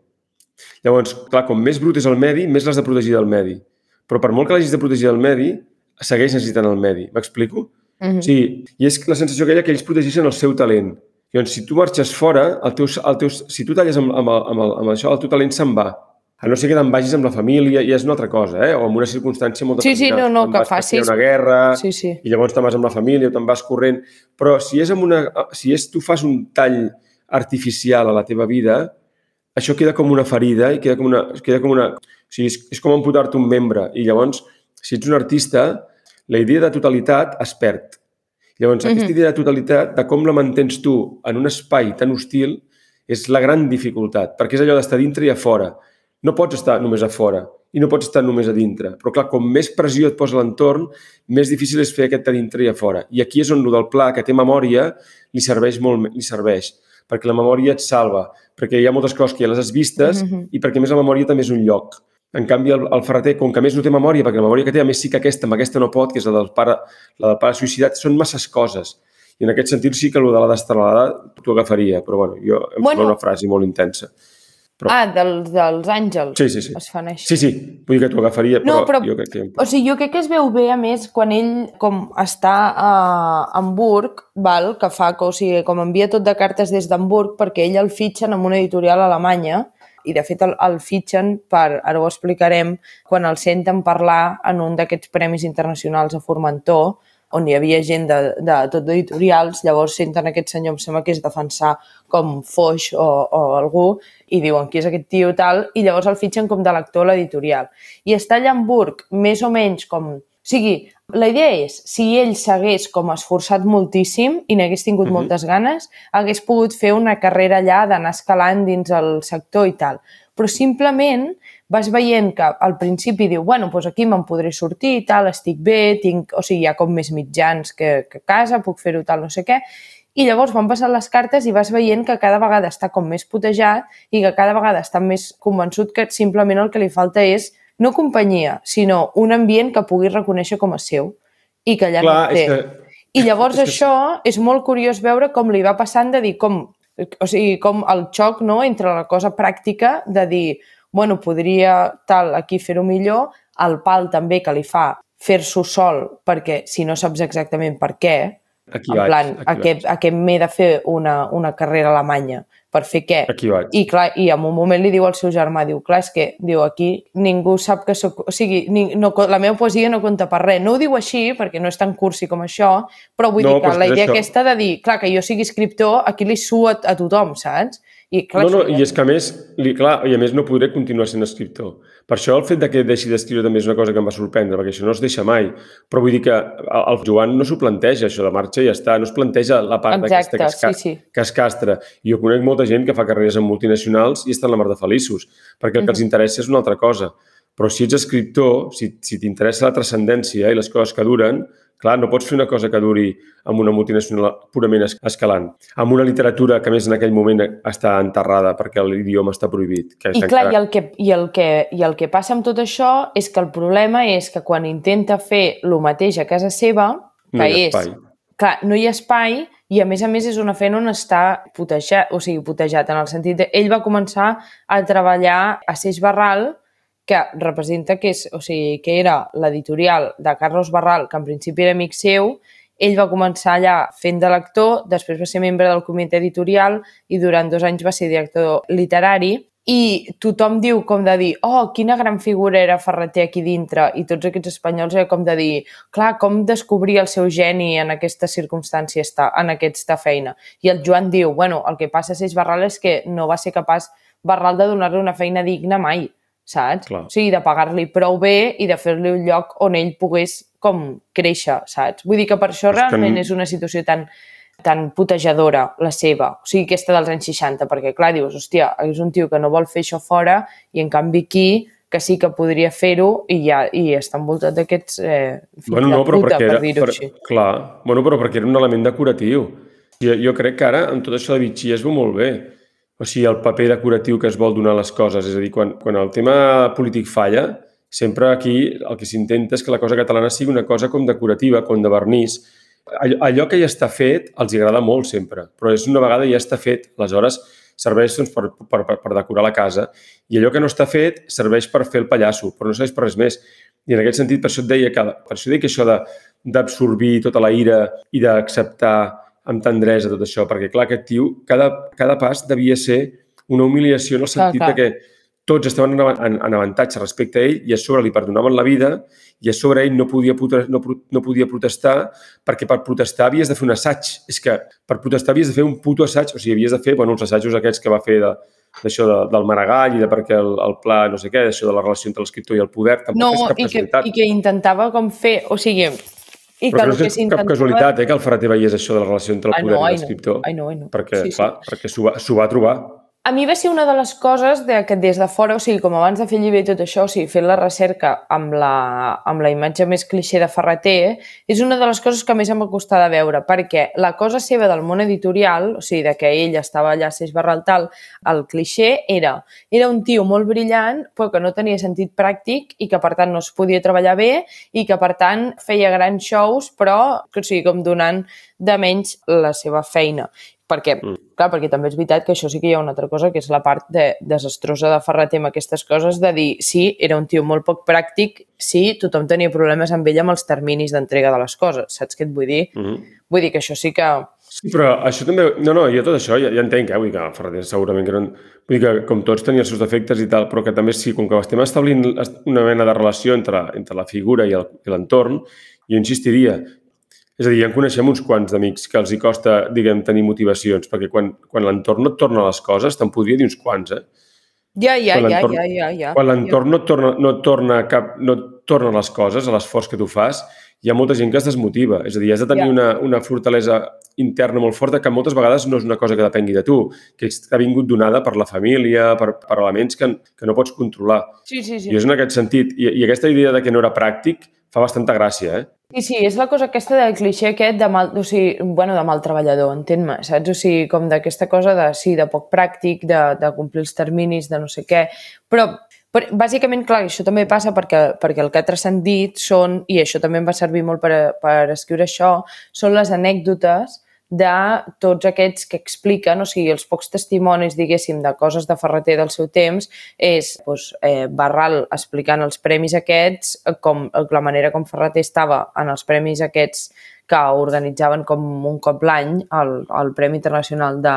Llavors, clar, com més brut és el medi, més l'has de protegir del medi. Però per molt que l'hagis de protegir del medi, segueix necessitant el medi. M'explico? Uh -huh. O sigui, i és la sensació ha que ells protegeixen el seu talent. Llavors, si tu marxes fora, el teu, el teu, si tu talles amb, amb, amb, amb això, el teu talent se'n va. A no ser que te'n vagis amb la família, i és una altra cosa, eh? o en una circumstància molt Sí, sí, no, no, que facis... una guerra, sí, sí. i llavors te'n vas amb la família o te'n vas corrent. Però si és, amb una, si és tu fas un tall artificial a la teva vida, això queda com una ferida i queda com una... Queda com una o sigui, és, és com amputar-te un membre. I llavors, si ets un artista, la idea de totalitat es perd. Llavors, mm -hmm. aquesta idea de totalitat, de com la mantens tu en un espai tan hostil, és la gran dificultat, perquè és allò d'estar dintre i a fora. No pots estar només a fora i no pots estar només a dintre. Però, clar, com més pressió et posa l'entorn, més difícil és fer aquest a dintre i a fora. I aquí és on el del pla, que té memòria, li serveix molt, li serveix. perquè la memòria et salva, perquè hi ha moltes coses que ja les has vistes Mhm. i perquè més la memòria també és un lloc. En canvi, el, el ferreter, com que a més no té memòria, perquè la memòria que té, a més sí que aquesta, amb aquesta no pot, que és la del pare, la del pare suïcidat, són masses coses. I en aquest sentit sí que el de la destralada t'ho agafaria, però bueno, jo em Bueno. una frase molt intensa. Però- Ah, dels, dels àngels. Sí, sí, sí. Es fan així. Sí, sí, vull dir que t'ho agafaria, però, No, però- jo crec que... O sigui, jo crec que es veu bé, a més, quan ell com està a Hamburg, val, que fa, que, o sigui, com envia tot de cartes des d'Hamburg, perquè ell el fitxen amb una editorial alemanya, i de fet el, el fitxen per, ara ho explicarem, quan el senten parlar en un d'aquests premis internacionals a Formentor, on hi havia gent de, de tot d'editorials, llavors senten aquest senyor, em sembla que és defensar com Foix o, o algú, i diuen qui és aquest tio tal, i llavors el fitxen com de lector a l'editorial. I està a Hamburg, més o menys com... O sigui, la idea és, si ell s'hagués com esforçat moltíssim i n'hagués tingut Mhm. moltes ganes, hagués pogut fer una carrera allà d'anar escalant dins el sector i tal. Però simplement vas veient que al principi diu, bueno, doncs aquí me'n podré sortir i tal, estic bé, tinc, o sigui, hi ha com més mitjans que, que casa, puc fer-ho tal, no sé què, i llavors van passant les cartes i vas veient que cada vegada està com més putejat i que cada vegada està més convençut que simplement el que li falta és no companyia, sinó un ambient que pugui reconèixer com a seu i que allà Clar, no té. que... I llavors és que- això és molt curiós veure com li va passant de dir com, o sigui, com el xoc no, entre la cosa pràctica de dir, bueno, podria tal aquí fer-ho millor, el pal també que li fa fer-s'ho sol perquè si no saps exactament per què, Aquí en vaig, plan, aquí a què, vaig. a què m'he de fer una, una carrera alemanya? Per fer què? Aquí vaig. I, clar, I en un moment li diu al seu germà, diu, clar, és que diu, aquí ningú sap que sóc... O sigui, ni, no, la meva poesia no compta per res. No ho diu així, perquè no és tan cursi com això, però vull No, dir que la idea això. aquesta de dir, clar, que jo sigui escriptor, aquí li sua a, a tothom, saps? I, clar, No, no, i és que a més, li, clar, i a més no podré continuar sent escriptor. Per això el fet de que deixi d'escriure també és una cosa que em va sorprendre, perquè això no es deixa mai. Però vull dir que el Joan no s'ho planteja, això de marxa i ja està, no es planteja la part Exacte, aquesta que es, ca- sí, sí. que es castra. I jo conec molta gent que fa carreres en multinacionals i estan la mar de feliços, perquè el que els interessa és una altra cosa. Però si ets escriptor, si, si t'interessa la transcendència i les coses que duren, clar, no pots fer una cosa que duri amb una multinacional purament es- escalant. Amb una literatura que, més, en aquell moment està enterrada perquè l'idioma està prohibit. Que I està clar, encara- i el, que, i, el que, i el que passa amb tot això és que el problema és que quan intenta fer el mateix a casa seva, que No hi ha és... espai. Clar, no hi ha espai i a més a més és una feina on està putejat, o sigui, putejat en el sentit de... Ell va començar a treballar a Seix Barral, que representa que, és, o sigui, que era l'editorial de Carlos Barral, que en principi era amic seu, ell va començar allà fent de lector, després va ser membre del comitè editorial i durant dos anys va ser director literari. I tothom diu com de dir oh, quina gran figura era Ferreter aquí dintre. I tots aquests espanyols era com de dir clar, com descobrir el seu geni en aquesta circumstància, està, en aquesta feina. I el Joan diu, bueno, el que passa a Seix Barral és que no va ser capaç Barral de donar-li una feina digna mai, saps? Clar. O sigui, de pagar-li prou bé i de fer-li un lloc on ell pogués com créixer, saps? Vull dir que per això És que realment no- és una situació tan tan putejadora, la seva, o sigui, aquesta dels anys 60, perquè, clar, dius, hòstia, és un tio que no vol fer això fora i, en canvi, aquí, que sí que podria fer-ho i ja i està envoltat d'aquests eh, fills Bueno, no, de però puta, per era, dir-ho per, així. clar, bueno, però perquè era un element decoratiu. Jo, jo crec que ara, amb tot això de Vichy, es veu molt bé. O sigui, el paper decoratiu que es vol donar a les coses. És a dir, quan, quan el tema polític falla, sempre aquí el que s'intenta és que la cosa catalana sigui una cosa com decorativa, com de vernís. Allò, allò que ja està fet els agrada molt sempre, però és una vegada ja està fet. Aleshores, serveix doncs, per, per, per, per decorar la casa. I allò que no està fet serveix per fer el pallasso, però no serveix per res més. I en aquest sentit, per això et deia que, per això dic això de- d'absorbir tota la ira i d'acceptar amb tendresa tot això, perquè clar, aquest tio, cada, cada pas devia ser una humiliació en el Clar, sentit clar. de que tots estaven en, en, en avantatge respecte a ell i a sobre li perdonaven la vida i a sobre ell no podia, no, no podia protestar perquè per protestar havies de fer un assaig. És que per protestar havies de fer un puto assaig, o sigui, havies de fer bueno, els assajos aquests que va fer de, d'això de, del Maragall i de perquè el, el pla no sé què, d'això de la relació entre l'escriptor i el poder, tampoc No, és cap i que, casualitat. i que intentava com fer, o sigui, i Però que no és cap casualitat eh, que el Ferreter veiés això de la relació entre el poder no, i no. l'escriptor. No, ai, no. Perquè, Sí, sí. clar, perquè s'ho va, va trobar. A mi va ser una de les coses de que des de fora, o sigui, com abans de fer llibre i tot això, o sigui, fent la recerca amb la, amb la imatge més clixé de Ferreter, és una de les coses que més em va costar de veure, perquè la cosa seva del món editorial, o sigui, de que ell estava allà a Seix Barral tal, el clixé era, era un tio molt brillant, però que no tenia sentit pràctic i que, per tant, no es podia treballar bé i que, per tant, feia grans shows, però, o sigui, com donant de menys la seva feina perquè, mm. clar, perquè també és veritat que això sí que hi ha una altra cosa, que és la part de, desastrosa de Ferreter amb aquestes coses, de dir, sí, era un tio molt poc pràctic, sí, tothom tenia problemes amb ell amb els terminis d'entrega de les coses, saps què et vull dir? Mm -hmm. Vull dir que això sí que... Sí, però això també... No, no, jo tot això ja, ja entenc, eh? Vull dir que Ferreter segurament que no... Vull dir que com tots tenia els seus defectes i tal, però que també sí, com que estem establint una mena de relació entre, entre la figura i l'entorn, jo insistiria, és a dir, ja en coneixem uns quants d'amics que els hi costa, diguem, tenir motivacions, perquè quan, quan l'entorn no et torna les coses, te'n podria dir uns quants, eh? Ja, ja, ja, ja, ja, ja. Quan l'entorn no, torna, no, torna cap, no torna les coses, a l'esforç que tu fas, hi ha molta gent que es desmotiva. És a dir, has de tenir ja. una, una fortalesa interna molt forta que moltes vegades no és una cosa que depengui de tu, que ha vingut donada per la família, per, per elements que, que no pots controlar. Sí, sí, sí. I és en aquest sentit. I, I aquesta idea de que no era pràctic fa bastanta gràcia, eh? Sí, sí, és la cosa aquesta del cliché aquest de mal, o sigui, bueno, de mal treballador, entén-me, saps? O sigui, com d'aquesta cosa de, sí, de poc pràctic, de, de complir els terminis, de no sé què, però, però bàsicament, clar, això també passa perquè, perquè el que ha transcendit són, i això també em va servir molt per, per escriure això, són les anècdotes de tots aquests que expliquen, o sigui, els pocs testimonis, diguéssim, de coses de Ferreter del seu temps, és doncs, eh, Barral explicant els premis aquests, com la manera com Ferreter estava en els premis aquests que organitzaven com un cop l'any, el, el Premi Internacional de,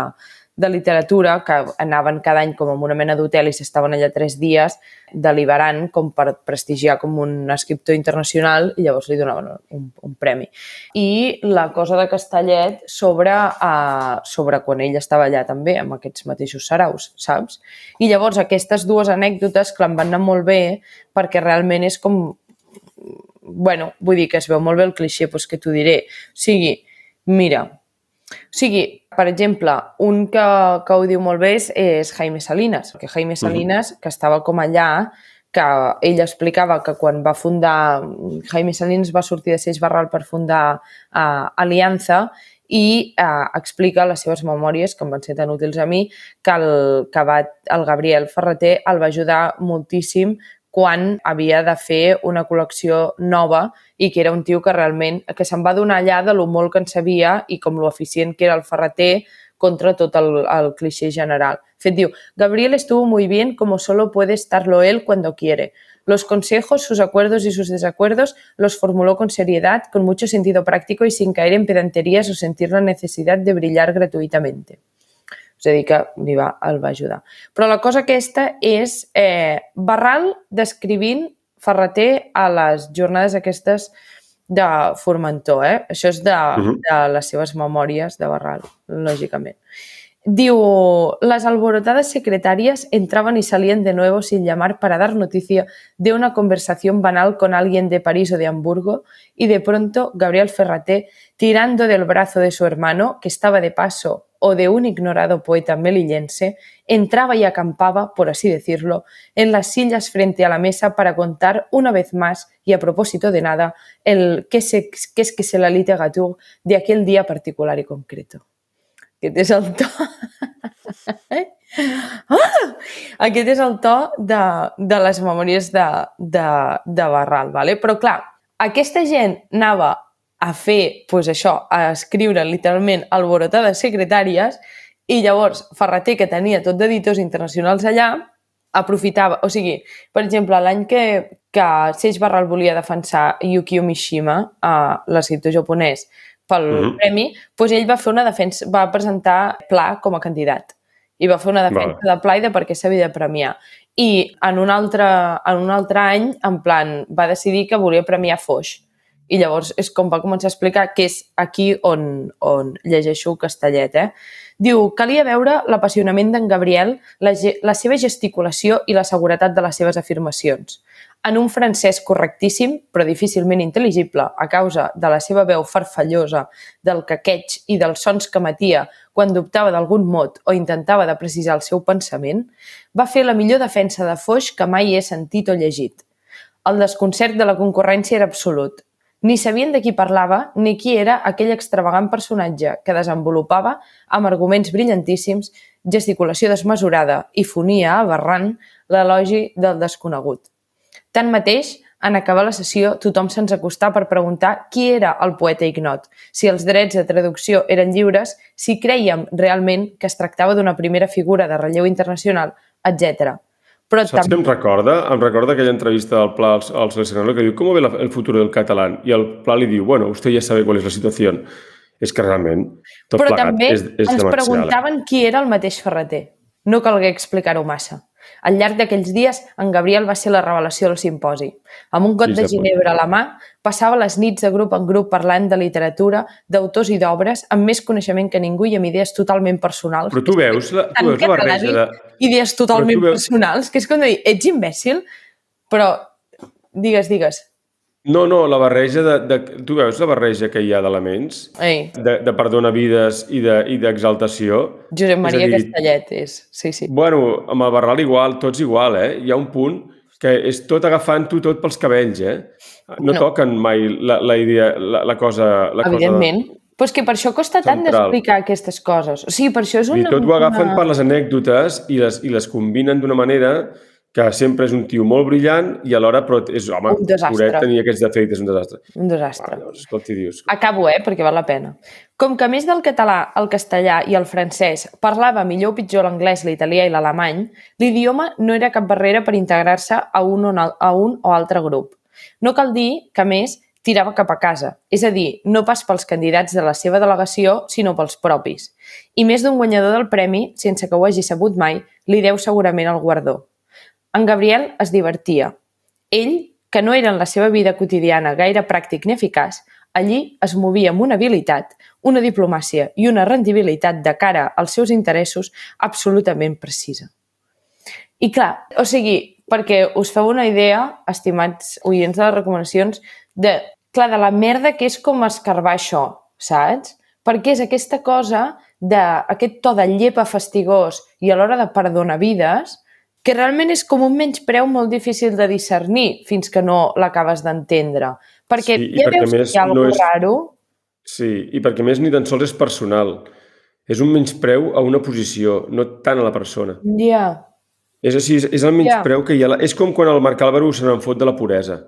de literatura que anaven cada any com en una mena d'hotel i s'estaven allà tres dies deliberant com per prestigiar com un escriptor internacional i llavors li donaven un, un premi. I la cosa de Castellet sobre, uh, sobre quan ell estava allà també, amb aquests mateixos saraus, saps? I llavors aquestes dues anècdotes que em van anar molt bé perquè realment és com... Bueno, vull dir que es veu molt bé el clixé, doncs que t'ho diré. O sigui, mira, o sigui, per exemple, un que, que ho diu molt bé és, és Jaime Salinas, perquè Jaime Salinas, uh -huh. que estava com allà, que ell explicava que quan va fundar, Jaime Salinas va sortir de Seix Barral per fundar uh, Aliança i uh, explica les seves memòries, que em van ser tan útils a mi, que el, que va, el Gabriel Ferreter el va ajudar moltíssim quan havia de fer una col·lecció nova i que era un tio que realment que se'n va donar allà de lo molt que en sabia i com lo eficient que era el ferreter contra tot el, el cliché general. Fet diu, Gabriel estuvo muy bien como solo puede estarlo él cuando quiere. Los consejos, sus acuerdos y sus desacuerdos los formuló con seriedad, con mucho sentido práctico y sin caer en pedanterías o sentir la necesidad de brillar gratuitamente. És a dir, que li va, el va ajudar. Però la cosa aquesta és eh, Barral descrivint Ferreter a les jornades aquestes de Formentor, eh? Això és de, uh -huh. de les seves memòries de Barral, lògicament. Diu, las alborotadas secretarias entraban y salían de nuevo sin llamar para dar noticia de una conversación banal con alguien de París o de Hamburgo y de pronto Gabriel Ferraté, tirando del brazo de su hermano, que estaba de paso o de un ignorado poeta melillense, entraba y acampaba, por así decirlo, en las sillas frente a la mesa para contar una vez más, y a propósito de nada, el qué, es que se la literatura de aquel día particular y concreto. Aquest és el to... ah! Aquest és el to de, de les memòries de, de, de Barral. Vale? Però clar, aquesta gent anava a fer pues, això, a escriure literalment alborotades secretàries i llavors Ferreter, que tenia tot d'editors internacionals allà, aprofitava, o sigui, per exemple, l'any que, que Seix Barral volia defensar Yukio Mishima, uh, l'escriptor japonès, pel uh -huh. premi, doncs ell va fer una defensa, va presentar Pla com a candidat i va fer una defensa vale. de Pla i de per què s'havia de premiar. I en un, altre, en un altre any, en plan, va decidir que volia premiar Foix i llavors és com va començar a explicar que és aquí on, on llegeixo Castellet. Eh? Diu, calia veure l'apassionament d'en Gabriel, la, la seva gesticulació i la seguretat de les seves afirmacions. En un francès correctíssim, però difícilment intel·ligible a causa de la seva veu farfallosa, del caqueig i dels sons que matia quan dubtava d'algun mot o intentava de precisar el seu pensament, va fer la millor defensa de Foix que mai he sentit o llegit. El desconcert de la concurrència era absolut. Ni sabien de qui parlava ni qui era aquell extravagant personatge que desenvolupava, amb arguments brillantíssims, gesticulació desmesurada i fonia aberrant l'elogi del desconegut. Tanmateix, en acabar la sessió, tothom se'ns acostà per preguntar qui era el poeta ignot, si els drets de traducció eren lliures, si creiem realment que es tractava d'una primera figura de relleu internacional, etc. Però Saps què em recorda? Em recorda aquella entrevista del Pla al, al seleccionador que diu ¿Cómo ve la- el futuro del catalán? I el Pla li diu, bueno, usted ya sabe cuál es la situación. És que realment tot Però plegat també és, és ens preguntaven qui era el mateix Ferreter. No calgué explicar-ho massa. Al llarg d'aquells dies, en Gabriel va ser la revelació del simposi. Amb un got de ginebra a la mà, passava les nits de grup en grup parlant de literatura, d'autors i d'obres, amb més coneixement que ningú i amb idees totalment personals. Però tu veus la, tu veus la barreja de... Idees totalment veus- personals, que és com de dir, ets imbècil? Però, digues, digues. No, no, la barreja de, de... Tu veus la barreja que hi ha d'elements? Ei, De, de perdona vides i de- i d'exaltació? Josep Maria És dir, Castellet és, sí, sí. Bueno, amb el Barral igual, tots igual, eh? Hi ha un punt que és tot agafant-ho tot pels cabells, eh? No, No. toquen mai la, la idea, la, la cosa... La Evidentment. Però és que per això costa tant central. d'explicar aquestes coses. O sigui, per això és Cosa... I una... tot ho agafen una... per les anècdotes i les, i les combinen d'una manera que sempre és un tio molt brillant i alhora, però és, home, Un desastre. tenia aquests defectes, un desastre. Un desastre. Ah, llavors, escolta, i dius... Acabo, eh, perquè val la pena. Com que més del català, el castellà i el francès parlava millor o pitjor l'anglès, l'italià i l'alemany, l'idioma no era cap barrera per integrar-se a, un o a un o altre grup. No cal dir que, més, tirava cap a casa, és a dir, no pas pels candidats de la seva delegació, sinó pels propis. I més d'un guanyador del premi, sense que ho hagi sabut mai, li deu segurament el guardó. En Gabriel es divertia. Ell, que no era en la seva vida quotidiana gaire pràctic ni eficaç, allí es movia amb una habilitat, una diplomàcia i una rendibilitat de cara als seus interessos absolutament precisa. I clar, o sigui, perquè us feu una idea, estimats oients de les recomanacions, de, clar, de la merda que és com escarbar això, saps? Perquè és aquesta cosa d'aquest to de llepa fastigós i a l'hora de perdonar vides, que realment és com un menyspreu molt difícil de discernir fins que no l'acabes d'entendre. Perquè Sí, ja perquè veus a que més hi ha no alguna és- és... raro, Sí, i perquè més ni tan sols és personal. És un menyspreu a una posició, no tant a la persona. ja, És així, és, és el menyspreu que hi ha. la- És com quan el Marc Álvaro se n'en fot de la puresa.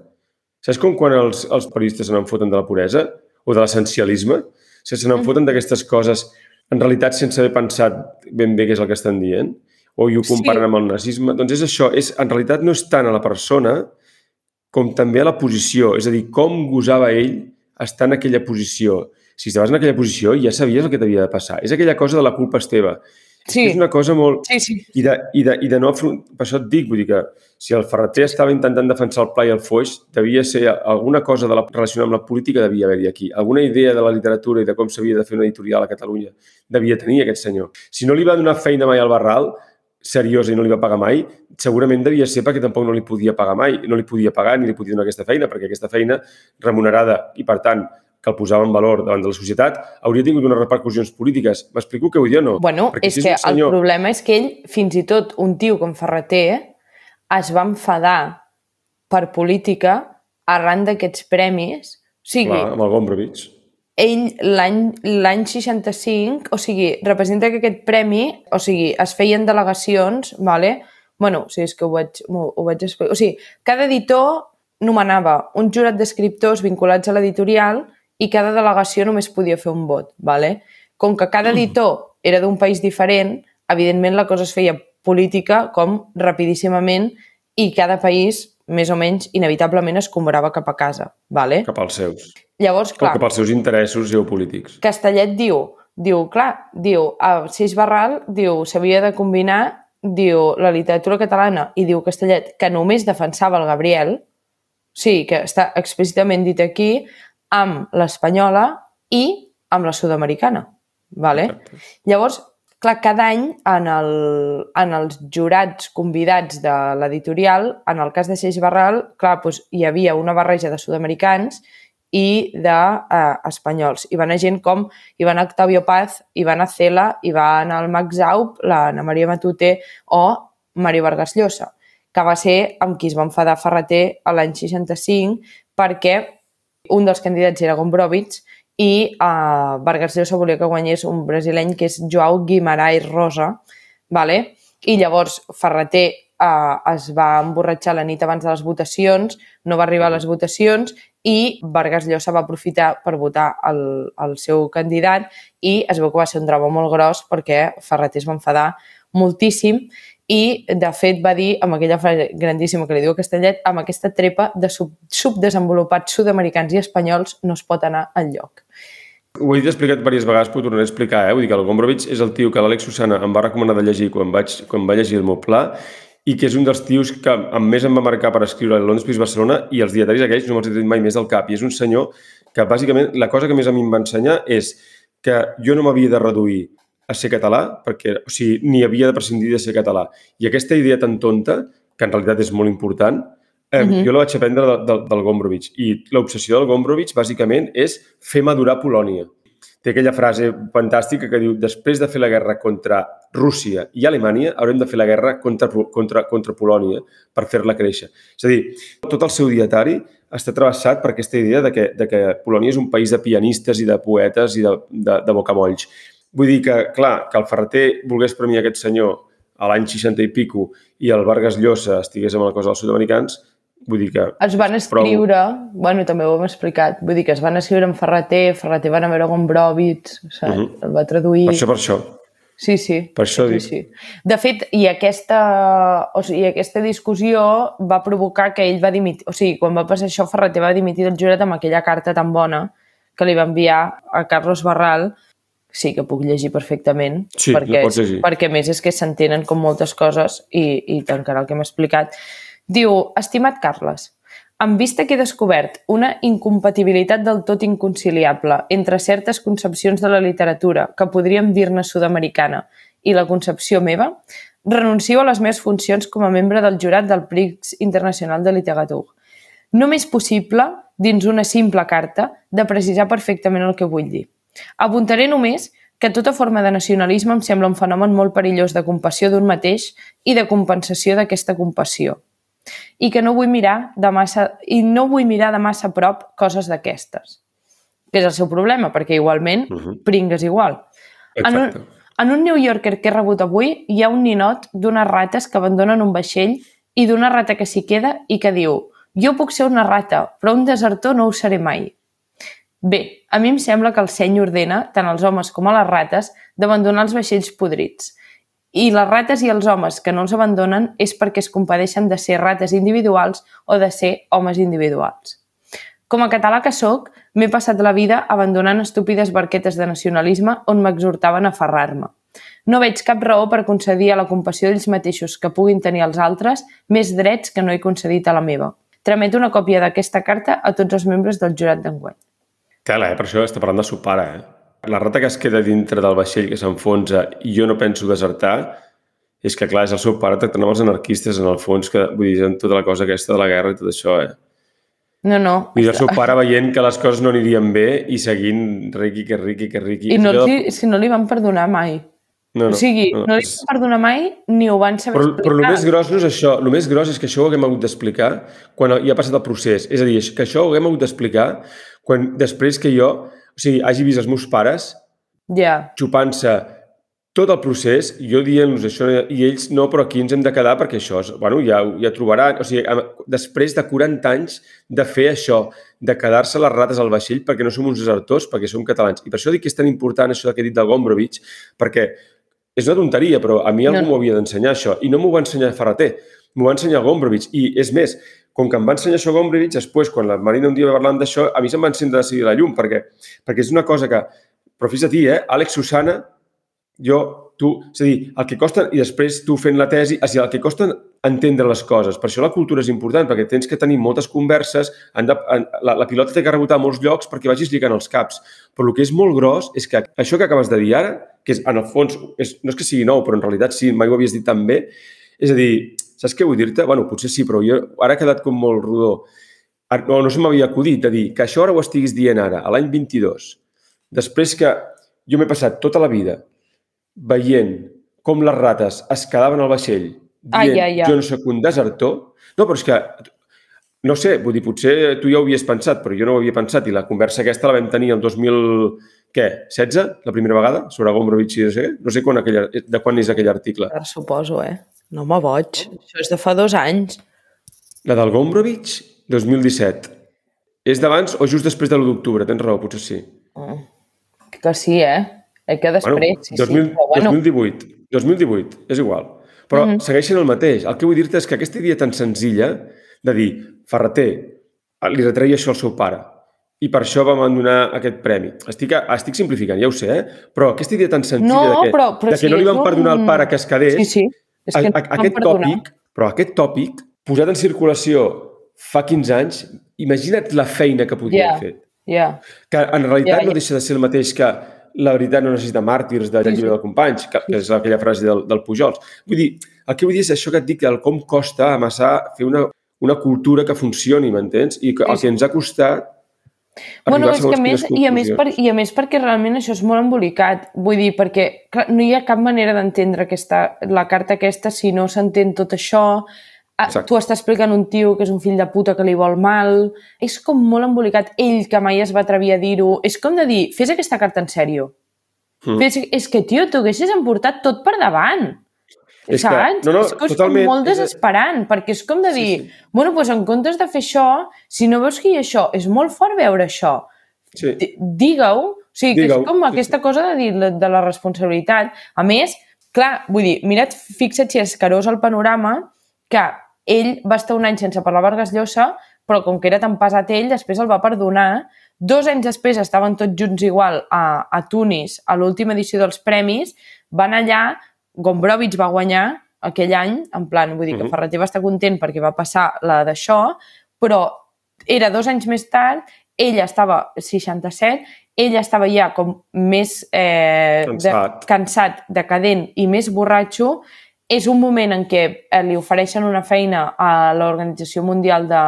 Saps com quan els, els periodistes se n'en foten de la puresa? O de l'essencialisme? Se se n'en foten d'aquestes coses, en realitat sense haver pensat ben bé què és el que estan dient? O i ho comparen Sí. amb el nazisme? Doncs és això, és, en realitat no és tant a la persona com també a la posició. És a dir, com gosava ell estar en aquella posició. Si estaves en aquella posició ja sabies el que t'havia de passar. És aquella cosa de la culpa és teva. sí, És una cosa molt... sí, sí. I de, i de, i de no afront... Per això et dic, vull dir que si el Ferreter estava intentant defensar el Pla i el Foix, devia ser alguna cosa de la, relacionada amb la política devia haver-hi aquí. Alguna idea de la literatura i de com s'havia de fer una editorial a Catalunya devia tenir aquest senyor. Si no li va donar feina mai al Barral, seriosa i no li va pagar mai, segurament devia ser perquè tampoc no li podia pagar mai, no li podia pagar ni li podia donar aquesta feina, perquè aquesta feina remunerada i, per tant, que el posava en valor davant de la societat, hauria tingut unes repercussions polítiques. M'explico què vull dir o no? Bueno, Perquè és si que el senyor- problema és que ell, fins i tot un tio com Ferreter, es va enfadar per política arran d'aquests premis. O sigui, Clar, amb el Gombrowicz. Ell l'any l'any 65, o sigui, representa que aquest premi, o sigui, es feien delegacions, vale? bueno, o sigui, és que ho vaig, ho, ho vaig explicar. O sigui, cada editor nomenava un jurat d'escriptors vinculats a l'editorial i cada delegació només podia fer un vot, vale? Com que cada editor era d'un país diferent, evidentment la cosa es feia política com rapidíssimament i cada país, més o menys, inevitablement es comprava cap a casa, vale? Cap als seus. Llavors, clar, cap als seus interessos geopolítics. Castellet diu, diu, clar, diu, a Sis Barral, diu, s'havia de combinar, diu, la literatura catalana, i diu Castellet, que només defensava el Gabriel, sí, que està explícitament dit aquí, amb l'espanyola i amb la sud-americana, vale? Exacte. Llavors, clar, cada any en, el, en els jurats convidats de l'editorial, en el cas de Seix Barral, clar, doncs, hi havia una barreja de sud-americans i d'espanyols. Eh, hi va anar gent com hi va anar Octavio Paz, hi va anar el Max Aup, l'Anna Maria Matute o Mario Vargas Llosa, que va ser amb qui es va enfadar Ferreter l'any 65 perquè un dels candidats era Gombrowicz i uh, Vargas Llosa volia que guanyés un brasileny que és Joao Guimarães Rosa, vale? i llavors Ferreter uh, es va emborratxar la nit abans de les votacions, no va arribar a les votacions i Vargas Llosa va aprofitar per votar el, el seu candidat i es veu que va ser un drama molt gros perquè Ferreter es va enfadar moltíssim i, de fet, va dir, amb aquella frase grandíssima que li diu a Castellet, amb aquesta trepa de sub subdesenvolupats sud-americans i espanyols no es pot anar al lloc. Ho he explicat diverses vegades, però ho tornaré a explicar. Eh? Vull dir que el Gombrowicz és el tio que l'Àlex Susana em va recomanar de llegir quan, vaig, quan va llegir el meu pla i que és un dels tios que amb més em va marcar per escriure a Londres Plus Barcelona i els dietaris aquells no me'ls he mai més del cap. I és un senyor que, bàsicament, la cosa que més a mi em va ensenyar és que jo no m'havia de reduir a ser català, perquè o sigui, ni havia de prescindir de ser català. I aquesta idea tan tonta, que en realitat és molt important, eh, uh -huh. jo la vaig aprendre de, de, del Gombrowicz. I l'obsessió del Gombrowicz, bàsicament, és fer madurar Polònia. Té aquella frase fantàstica que diu després de fer la guerra contra Rússia i Alemanya, haurem de fer la guerra contra, contra, contra Polònia per fer-la créixer. És a dir, tot el seu dietari està travessat per aquesta idea de que, de que Polònia és un país de pianistes i de poetes i de, de, de bocamolls. Vull dir que, clar, que el Ferreter volgués premiar aquest senyor a l'any 60 i pico i el Vargas Llosa estigués amb la cosa dels sud-americans, vull dir que... Es van escriure, prou... bueno, també ho hem explicat, vull dir que es van escriure en Ferreter, Ferreter van a veure Gombrowicz, saps? Uh -huh. el va traduir... Per això, per això. Sí, sí. Per això sí, dic. sí. De fet, i aquesta, o sigui, aquesta discussió va provocar que ell va dimitir... O sigui, quan va passar això, Ferreter va dimitir del jurat amb aquella carta tan bona que li va enviar a Carlos Barral sí que puc llegir perfectament. Sí, perquè, llegir. Perquè, més, és que s'entenen com moltes coses i, i tancarà el que hem explicat. Diu, estimat Carles, en vista que he descobert una incompatibilitat del tot inconciliable entre certes concepcions de la literatura que podríem dir-ne sud-americana i la concepció meva, renuncio a les meves funcions com a membre del jurat del Prix Internacional de Literatura. No m'és possible, dins una simple carta, de precisar perfectament el que vull dir. Apuntaré només que tota forma de nacionalisme em sembla un fenomen molt perillós de compassió d'un mateix i de compensació d'aquesta compassió. I que no vull mirar de massa, i no vull mirar de massa a prop coses d'aquestes. Que és el seu problema, perquè igualment uh -huh. pringues igual. En un, en un New Yorker que he rebut avui hi ha un ninot d'unes rates que abandonen un vaixell i d'una rata que s'hi queda i que diu jo puc ser una rata, però un desertor no ho seré mai. Bé, a mi em sembla que el seny ordena, tant als homes com a les rates, d'abandonar els vaixells podrits. I les rates i els homes que no els abandonen és perquè es compadeixen de ser rates individuals o de ser homes individuals. Com a català que sóc, m'he passat la vida abandonant estúpides barquetes de nacionalisme on m'exhortaven a aferrar-me. No veig cap raó per concedir a la compassió d'ells mateixos que puguin tenir els altres més drets que no he concedit a la meva. Trameto una còpia d'aquesta carta a tots els membres del jurat d'enguany. Tela, eh? Per això està parlant de seu pare, eh? La rata que es queda dintre del vaixell que s'enfonsa i jo no penso desertar, és que, clar, és el seu pare tractant amb els anarquistes, en el fons, que vull dir, en tota la cosa aquesta de la guerra i tot això, eh? No, no. Dir, el seu pare veient que les coses no anirien bé i seguint riqui, que riqui, que riqui. I no, li, si no li van perdonar mai. No, no, o sigui, no, no, no li van perdonar mai ni ho van saber però, explicar. Però el més gros no és això. El més gros és que això ho haguem hagut d'explicar quan ja ha passat el procés. És a dir, que això ho haguem hagut d'explicar quan després que jo, o sigui, hagi vist els meus pares yeah. xupant-se tot el procés, jo dient-los això, i ells, no, però aquí ens hem de quedar perquè això, bueno, ja, ja trobaran, o sigui, després de 40 anys de fer això, de quedar-se les rates al vaixell perquè no som uns desertors, perquè som catalans. I per això dic que és tan important això que he dit del Gombrowicz, perquè és una tonteria, però a mi algú no. m'ho havia d'ensenyar això, i no m'ho va ensenyar Ferreter, m'ho va ensenyar Gombrowicz, i és més, com que em va ensenyar això Gombrowicz, després, quan la Marina un dia va parlar d'això, a mi se'm va encendre de seguir la llum, perquè, perquè és una cosa que... Però ti, eh? Àlex Susana, jo, tu... És a dir, el que costa... I després tu fent la tesi... És a dir, el que costa entendre les coses. Per això la cultura és important, perquè tens que tenir moltes converses, han de, la, la pilota té que rebotar a molts llocs perquè vagis lligant els caps. Però el que és molt gros és que això que acabes de dir ara, que és, en el fons, és, no és que sigui nou, però en realitat sí, mai ho havies dit tan bé, és a dir, saps què vull dir-te? Bueno, potser sí, però jo ara ha quedat com molt rodó. No, no se m'havia acudit de dir que això ara ho estiguis dient ara, a l'any 22, després que jo m'he passat tota la vida veient com les rates es quedaven al vaixell dient Ai, ai, ai. jo no sóc un desertor. No, però és que, no sé, vull dir, potser tu ja ho havies pensat, però jo no ho havia pensat i la conversa aquesta la vam tenir el 2000, què, 16, la primera vegada, sobre Gombrowicz i no sé què? No sé quan aquell, de quan és aquell article. Ara suposo, eh? No me boig. Això és de fa dos anys. La del Gombrowicz, 2017. És d'abans o just després de l'1 d'octubre, tens raó, potser sí. Mm. Que sí, eh? Eh, que després, bueno, sí, 2000, sí. Però, bueno, 2018. 2018, és igual. Però Mhm. segueixen el mateix. El que vull dir-te és que aquesta idea tan senzilla de dir, Ferreter, li retreia això al seu pare i per això vam donar aquest premi. Estic, estic simplificant, ja ho sé, eh? però aquesta idea tan senzilla No, de que, però- però de que sí, no li van perdonar un- al pare que es quedés, Sí, sí. És a, que a, em aquest tòpic, però aquest tòpic, posat en circulació fa 15 anys, imagina't la feina que podria Ja. haver fet. Ja. Que en realitat Ja, ja. no deixa de ser el mateix que la veritat no necessita màrtirs de Sí, llibre sí. de companys, que, que és aquella frase del, del Pujols. Vull dir, el que vull dir és això que et dic, el com costa amassar, fer una, una cultura que funcioni, m'entens? I que, el que ens ha costat Bueno, és que a més, i a, més per, i a més perquè realment això és molt embolicat. Vull dir, perquè clar, no hi ha cap manera d'entendre la carta aquesta si no s'entén tot això. Ah, Exacte. Tu està explicant un tio que és un fill de puta que li vol mal. És com molt embolicat. Ell, que mai es va atrevir a dir-ho. És com de dir, fes aquesta carta en sèrio. Mm. Fes, és que, tio, tu haguessis emportat tot per davant. És que- saps? no, no, és que és totalment, molt és- desesperant, perquè és com de Sí, dir, sí. bueno, doncs en comptes de fer això, si no veus que hi ha això, és molt fort veure això, Sí. Di- digue-ho. O sigui, que Digue-ho, és com sí, aquesta sí. cosa de dir de la responsabilitat. A més, clar, vull dir, mira't, fixa't si és carós el panorama que ell va estar un any sense parlar Vargas Llosa, però com que era tan pesat ell, després el va perdonar. Dos anys després estaven tots junts igual a, a Tunis, a l'última edició dels premis, van allà, Gombrowicz va guanyar aquell any, en plan, vull dir que Mhm. Ferreter va estar content perquè va passar la d'això, però era dos anys més tard, ella estava 67, ella estava ja com més eh, Cansat. De, cansat, decadent i més borratxo. És un moment en què eh, li ofereixen una feina a l'Organització Mundial de,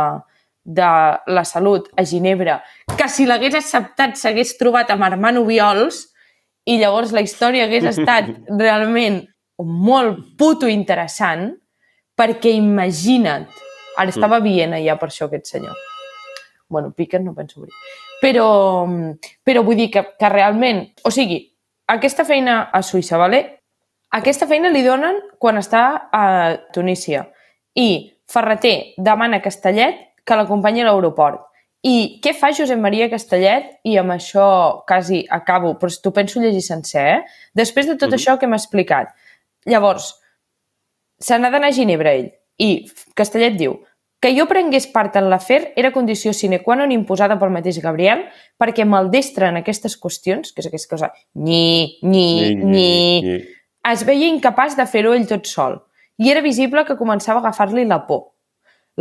de la Salut a Ginebra, que si l'hagués acceptat s'hagués trobat amb Armand Obiols i llavors la història hagués estat realment molt puto interessant perquè imagina't, ara estava a Viena ja per això aquest senyor. Bueno, Piquet no penso obrir. Però, però vull dir que, que realment, o sigui, aquesta feina a Suïssa, vale? aquesta feina li donen quan està a Tunísia i Ferreter demana Castellet que l'acompanyi a l'aeroport. I què fa Josep Maria Castellet? I amb això quasi acabo, però t'ho penso llegir sencer, eh? Després de tot Mhm. això que m'ha explicat. Llavors, se n'ha d'anar a Ginebra ell. I Castellet diu que jo prengués part en l'afer era condició sine qua non imposada pel mateix Gabriel perquè maldestre en aquestes qüestions, que és aquesta cosa ni, ni, ni, ni, es veia incapaç de fer-ho ell tot sol. I era visible que començava a agafar-li la por.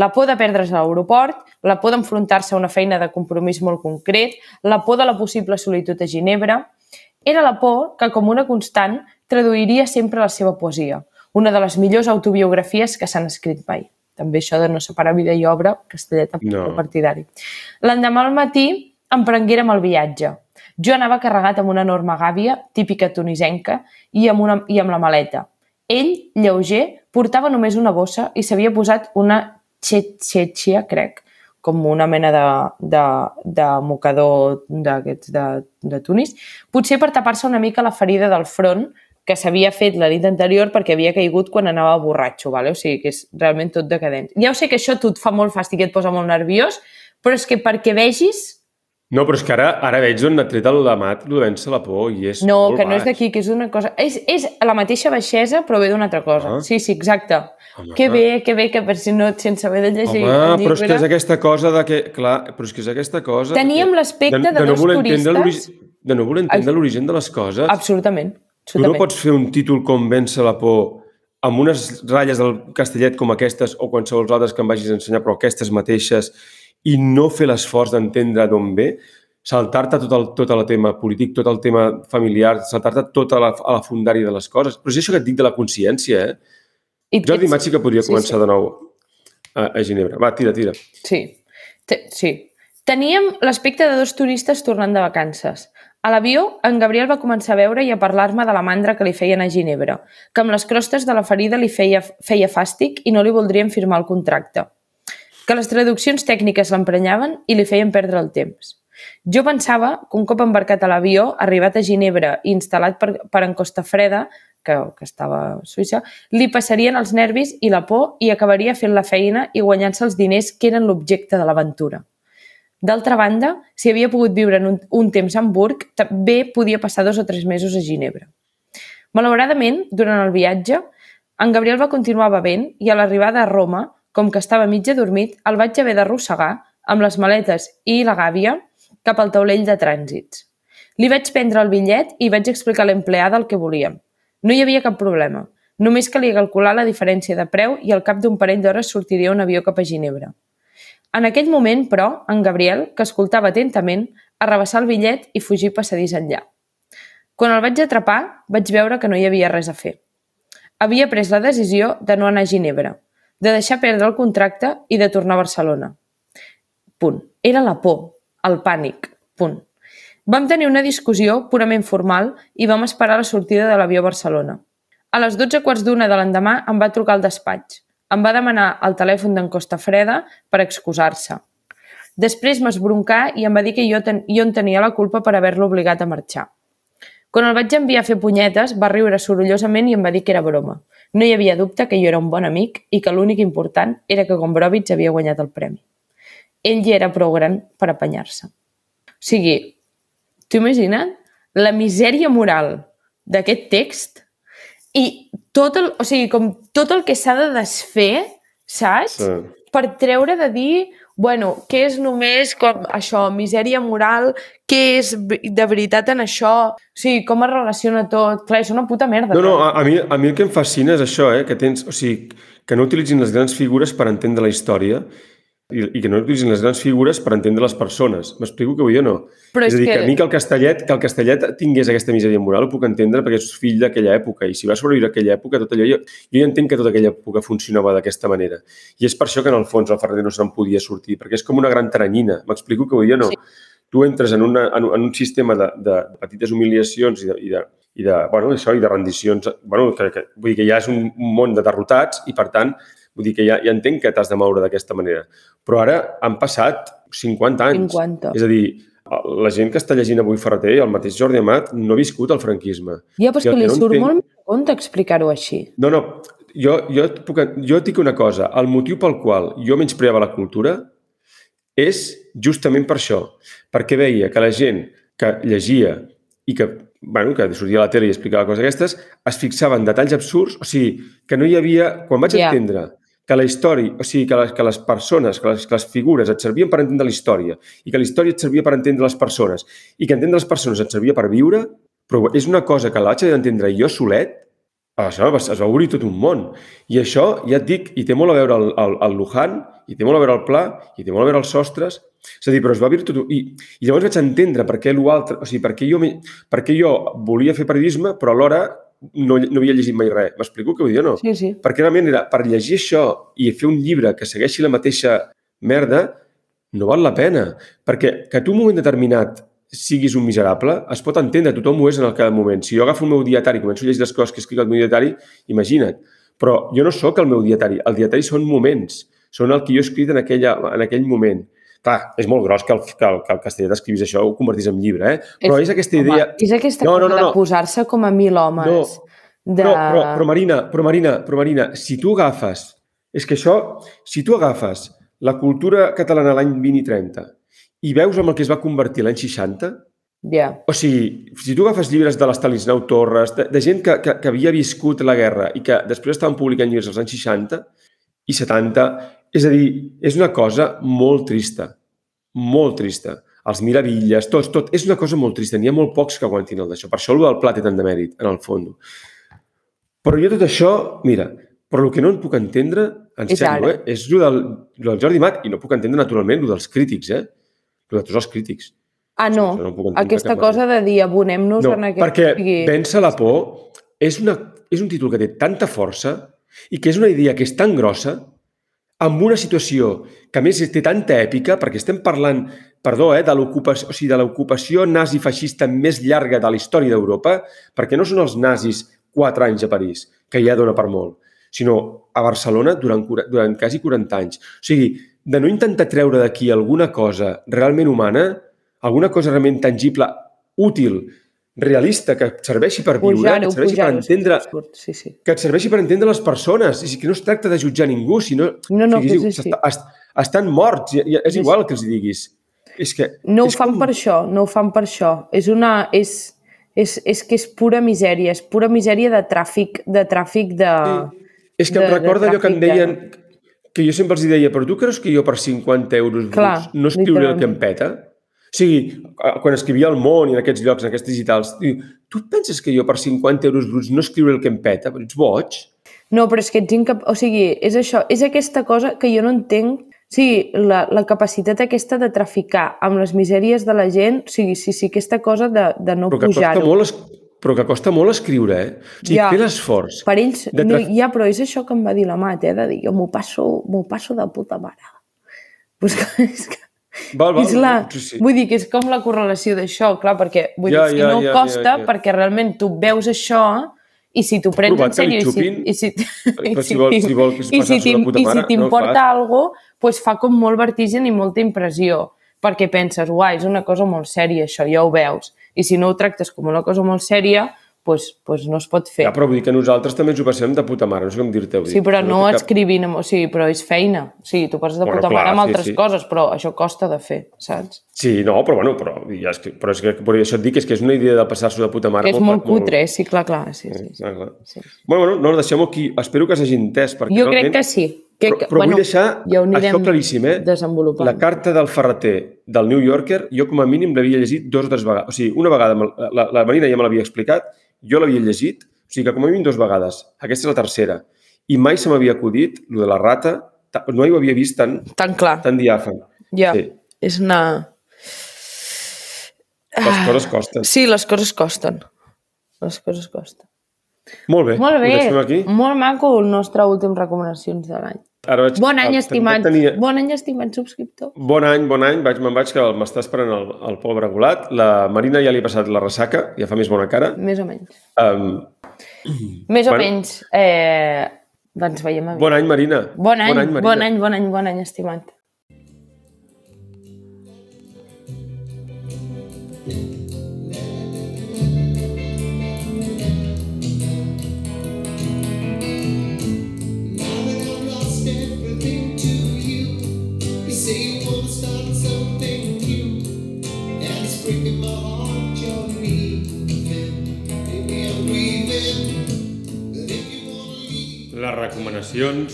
La por de perdre's a l'aeroport, la por d'enfrontar-se a una feina de compromís molt concret, la por de la possible solitud a Ginebra. Era la por que, com una constant, traduiria sempre la seva poesia, una de les millors autobiografies que s'han escrit mai. També això de no separar vida i obra, Castellet No. no. partidari. L'endemà al matí emprenguérem el viatge. Jo anava carregat amb una enorme gàbia, típica tunisenca, i amb, una, i amb la maleta. Ell, lleuger, portava només una bossa i s'havia posat una txetxetxia, crec, com una mena de, de, de mocador d'aquests de, de Tunis, potser per tapar-se una mica la ferida del front que s'havia fet la nit anterior perquè havia caigut quan anava borratxo, vale? o sigui que és realment tot decadent. Ja ho sé que això a tu et fa molt fàstic i et posa molt nerviós, però és que perquè vegis No, però és que ara, ara veig on ha tret el Lamat, vèncer la por, i és No, que no és d'aquí, que és una cosa... És, és la mateixa baixesa, però ve d'una altra cosa. Ah. Sí, sí, exacte. Home. Que bé, que bé, que per si no, sense haver de llegir... Home, però és que és aquesta cosa de que... Clar, però és que és aquesta cosa... de Teníem l'aspecte de, no dos voler entendre turistes... De no voler entendre l'origen de les coses. Absolutament. Tu no pots fer un títol com Vèncer la por amb unes ratlles del castellet com aquestes o qualsevol altres que em vagis a ensenyar, però aquestes mateixes, i no fer l'esforç d'entendre d'on ve, saltar-te tot el, tot el tema polític, tot el tema familiar, saltar-te tota la, a la fundària de les coses. Però és això que et dic de la consciència, eh? I Jordi Mat sí que podria sí, començar sí. de nou a, a Ginebra. Va, tira, tira. Sí, Te- sí. Teníem l'aspecte de dos turistes tornant de vacances. A l'avió, en Gabriel va començar a veure i a parlar-me de la mandra que li feien a Ginebra, que amb les crostes de la ferida li feia, feia fàstic i no li voldrien firmar el contracte. Que les traduccions tècniques l'emprenyaven i li feien perdre el temps. Jo pensava que un cop embarcat a l'avió, arribat a Ginebra i instal·lat per, per en Costa Freda, que, que estava a Suïssa, li passarien els nervis i la por i acabaria fent la feina i guanyant-se els diners que eren l'objecte de l'aventura. D'altra banda, si havia pogut viure en un, un temps a Hamburg, també podia passar dos o tres mesos a Ginebra. Malauradament, durant el viatge, en Gabriel va continuar bevent i a l'arribada a Roma, com que estava mig adormit, el vaig haver d'arrossegar amb les maletes i la gàbia cap al taulell de trànsits. Li vaig prendre el bitllet i vaig explicar a l'empleada el que volíem. No hi havia cap problema. Només calia calcular la diferència de preu i al cap d'un parell d'hores sortiria un avió cap a Ginebra. En aquell moment, però, en Gabriel, que escoltava atentament, arrabassar el bitllet i fugir passadís enllà. Quan el vaig atrapar, vaig veure que no hi havia res a fer. Havia pres la decisió de no anar a Ginebra, de deixar perdre el contracte i de tornar a Barcelona. Punt. Era la por, el pànic. Punt. Vam tenir una discussió purament formal i vam esperar la sortida de l'avió a Barcelona. A les 12 quarts d'una de l'endemà em va trucar al despatx. Em va demanar el telèfon d'en Costa Freda per excusar-se. Després m'esbroncà i em va dir que jo, ten jo en tenia la culpa per haver-lo obligat a marxar. Quan el vaig enviar a fer punyetes, va riure sorollosament i em va dir que era broma. No hi havia dubte que jo era un bon amic i que l'únic important era que Gombrowicz havia guanyat el premi. Ell ja era prou gran per apanyar-se. O sigui, t'ho imagina't? La misèria moral d'aquest text i tot el, o sigui, com tot el que s'ha de desfer, saps? Sí. Per treure de dir, bueno, què és només com això, misèria moral, què és de veritat en això, o sigui, com es relaciona tot. Clar, és una puta merda. No, no, a, a, mi, a mi el que em fascina és això, eh? que tens, o sigui, que no utilitzin les grans figures per entendre la història i, i que no utilitzin les grans figures per entendre les persones. M'explico que vull o no? Però és és a dir, que... que- a mi que el Castellet, que el Castellet tingués aquesta misèria moral ho puc entendre perquè és fill d'aquella època i si va sobreviure aquella època, tot allò, jo, jo ja entenc que tota aquella època funcionava d'aquesta manera. I és per això que en el fons el Ferrer no se'n podia sortir, perquè és com una gran taranyina. M'explico que vull dir o no? Sí. Tu entres en, una, en, un- en un sistema de, de petites humiliacions i de, i de, i de, bueno, això, i de rendicions, bueno, que, que, vull dir que ja és un, un món de derrotats i, per tant, vull dir que ja, ja entenc que t'has de moure d'aquesta manera. Però ara han passat 50 anys. 50. És a dir, la gent que està llegint avui Ferreter, el mateix Jordi Amat, no ha viscut el franquisme. Ja, però és Jo que li no surt entenc- molt compte explicar-ho així. No, no, jo, jo, et puc, jo et dic una cosa. El motiu pel qual jo menyspreava la cultura és justament per això. Perquè veia que la gent que llegia i que, bueno, que sortia a la tele i explicava coses aquestes, es fixava en detalls absurds, o sigui, que no hi havia... Quan vaig Ja. entendre que la història, o sigui, que les, que les persones, que les, que les figures et servien per entendre la història i que la història et servia per entendre les persones i que entendre les persones et servia per viure, però és una cosa que haver d'entendre jo solet, això es, es va obrir tot un món. I això, ja et dic, i té molt a veure el, el, el Luján, i té molt a veure el Pla, i té molt a veure els sostres, és a dir, però es va obrir tot un... I, i llavors vaig entendre per què l'altre, o sigui, per què, jo, per què jo volia fer periodisme, però alhora no, no havia llegit mai res. M'explico què vull dir o no? Sí, sí. Perquè realment era, per llegir això i fer un llibre que segueixi la mateixa merda, no val la pena. Perquè que tu en un moment determinat siguis un miserable, es pot entendre, tothom ho és en el cada moment. Si jo agafo el meu dietari i començo a llegir les coses que escric al meu dietari, imagina't. Però jo no sóc el meu dietari. El dietari són moments. Són el que jo he escrit en, aquella, en aquell moment. Clar, és molt gros que el, que el, que el castellet escrivis això, ho convertís en llibre, eh? Però és, aquesta idea... Home, és aquesta No, no, no, no. de posar-se com a mil homes. No, de... Però, però, però, Marina, però, Marina, però, Marina, si tu agafes... És que això, si tu agafes la cultura catalana l'any 20 i 30 i veus amb el que es va convertir l'any 60, Ja. o sigui, si tu agafes llibres de l'Estanislau Torres, de, de gent que, que, que havia viscut la guerra i que després estaven publicant llibres als anys 60 i 70, és a dir, és una cosa molt trista, molt trista. Els Miravilles, tots, tot, és una cosa molt trista. N'hi ha molt pocs que aguantin el d'això. Per això el del pla té tant de mèrit, en el fons. Però jo tot això, mira, però el que no en puc entendre, en És sèrio, eh, és el del, lo del Jordi Mat, i no puc entendre naturalment el dels crítics, eh? El de tots els crítics. Ah, no, no aquesta cosa de dir abonem-nos No, en aquest... perquè sigui, Vèncer la por és, una, és un títol que té tanta força i que és una idea que és tan grossa amb una situació que més té tanta èpica, perquè estem parlant, perdó, eh, de l'ocupació o sigui, de l'ocupació nazi-feixista més llarga de la història d'Europa, perquè no són els nazis quatre anys a París, que ja dona per molt, sinó a Barcelona durant, durant quasi 40 anys. O sigui, de no intentar treure d'aquí alguna cosa realment humana, alguna cosa realment tangible, útil, realista, que et serveixi per viure, que et serveixi per entendre Sí, sí. que et serveixi per entendre les persones, i que no es tracta de jutjar ningú, sinó... No, no, o sigui, que així. est- estan morts, i, i és igual que els diguis. És que... No ho és fan com- per això, no ho fan per això. És una... És, és, és que és pura misèria, és pura misèria de tràfic, de tràfic de... És que de- em recorda allò que em de- deien, que jo sempre els deia, però tu creus que jo per 50 euros Clar, no escriuré el que em peta? O sigui, quan escrivia al món i en aquests llocs, en aquests digitals, diu, tu penses que jo per 50 euros bruts no escriuré el que em peta? Però ets boig? No, però és que ets incap... O sigui, és això, és aquesta cosa que jo no entenc. O sigui, la, la capacitat aquesta de traficar amb les misèries de la gent, o sigui, sí, sí, aquesta cosa de, de no Però que costa pujar-ho. molt, es... però que costa molt escriure, eh? O sigui, Ja. fer l'esforç. Per ells, de no, traf- ja, però és això que em va dir la Mat, eh, de dir, jo m'ho passo, passo de puta mare. Pues que, és que, Val, val, és la, sí, sí. Vull dir que és com la correlació d'això, clar, perquè vull Ja, dir, si ja, no ja, costa, ja, ja. perquè realment tu veus això i si t'ho prens en sèrio i si, i si, Però si vol- si vol que i si t'im- puta i si no t'importa cosa, pues fa com molt vertigen i molta impressió, perquè penses, uai, és una cosa molt sèria això, ja ho veus. I si no ho tractes com una cosa molt sèria, pues, pues no es pot fer. Ja, però vull dir que nosaltres també ens ho passem de puta mare, no sé com dir-te-ho. Sí, però no té cap- escrivint, o sigui, però és feina. Sigui, tu passes de Bueno, puta clar, mare amb sí, altres sí. coses, però això costa de fer, saps? Sí, no, però bueno, però, ja és que, però és que per això et dic és que és una idea de passar-s'ho de puta mare. és molt cutre, sí, clar, clar, sí, sí. sí. Clar, clar. Sí. Bueno, bueno, no, deixem-ho aquí. Espero que s'hagi entès. Perquè Jo crec realment- que sí. Que, Però, però vull deixar ja això claríssim, eh? La carta del ferreter del New Yorker, jo com a mínim l'havia llegit dos o tres vegades. O sigui, una vegada, me- la, la Marina ja me l'havia explicat, jo l'havia llegit, o sigui que com a mínim dues vegades. Aquesta és la tercera. I mai se m'havia acudit, lo de la rata, ta- no ho havia vist tan, Tan clar, tan diàfan. ja. Sí. És una... Les coses costen. Sí, les coses costen. Les coses costen. Molt bé, Molt bé, ho deixem aquí. molt maco el nostre últim recomanacions de l'any. Ara vaig, Bon any, estimat, Tenia... bon any, estimat subscriptor. Bon any, bon any. Vaig, me'n vaig, que m'està esperant el, el pobre Golat. La Marina ja li ha passat la ressaca, ja fa més bona cara. Més o menys. Um, Més o Bueno. menys. Eh, ens veiem aviat. bon any, Marina. Bon any, bon any, Marina. bon any, bon any, bon any, estimat. Upon a smile.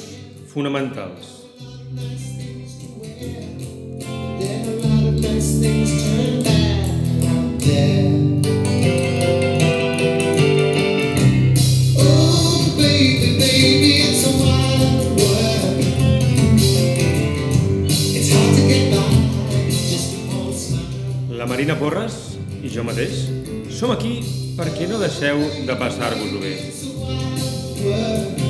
La Marina Porres i jo mateix som aquí perquè no deixeu de passar-vos-ho bé. World.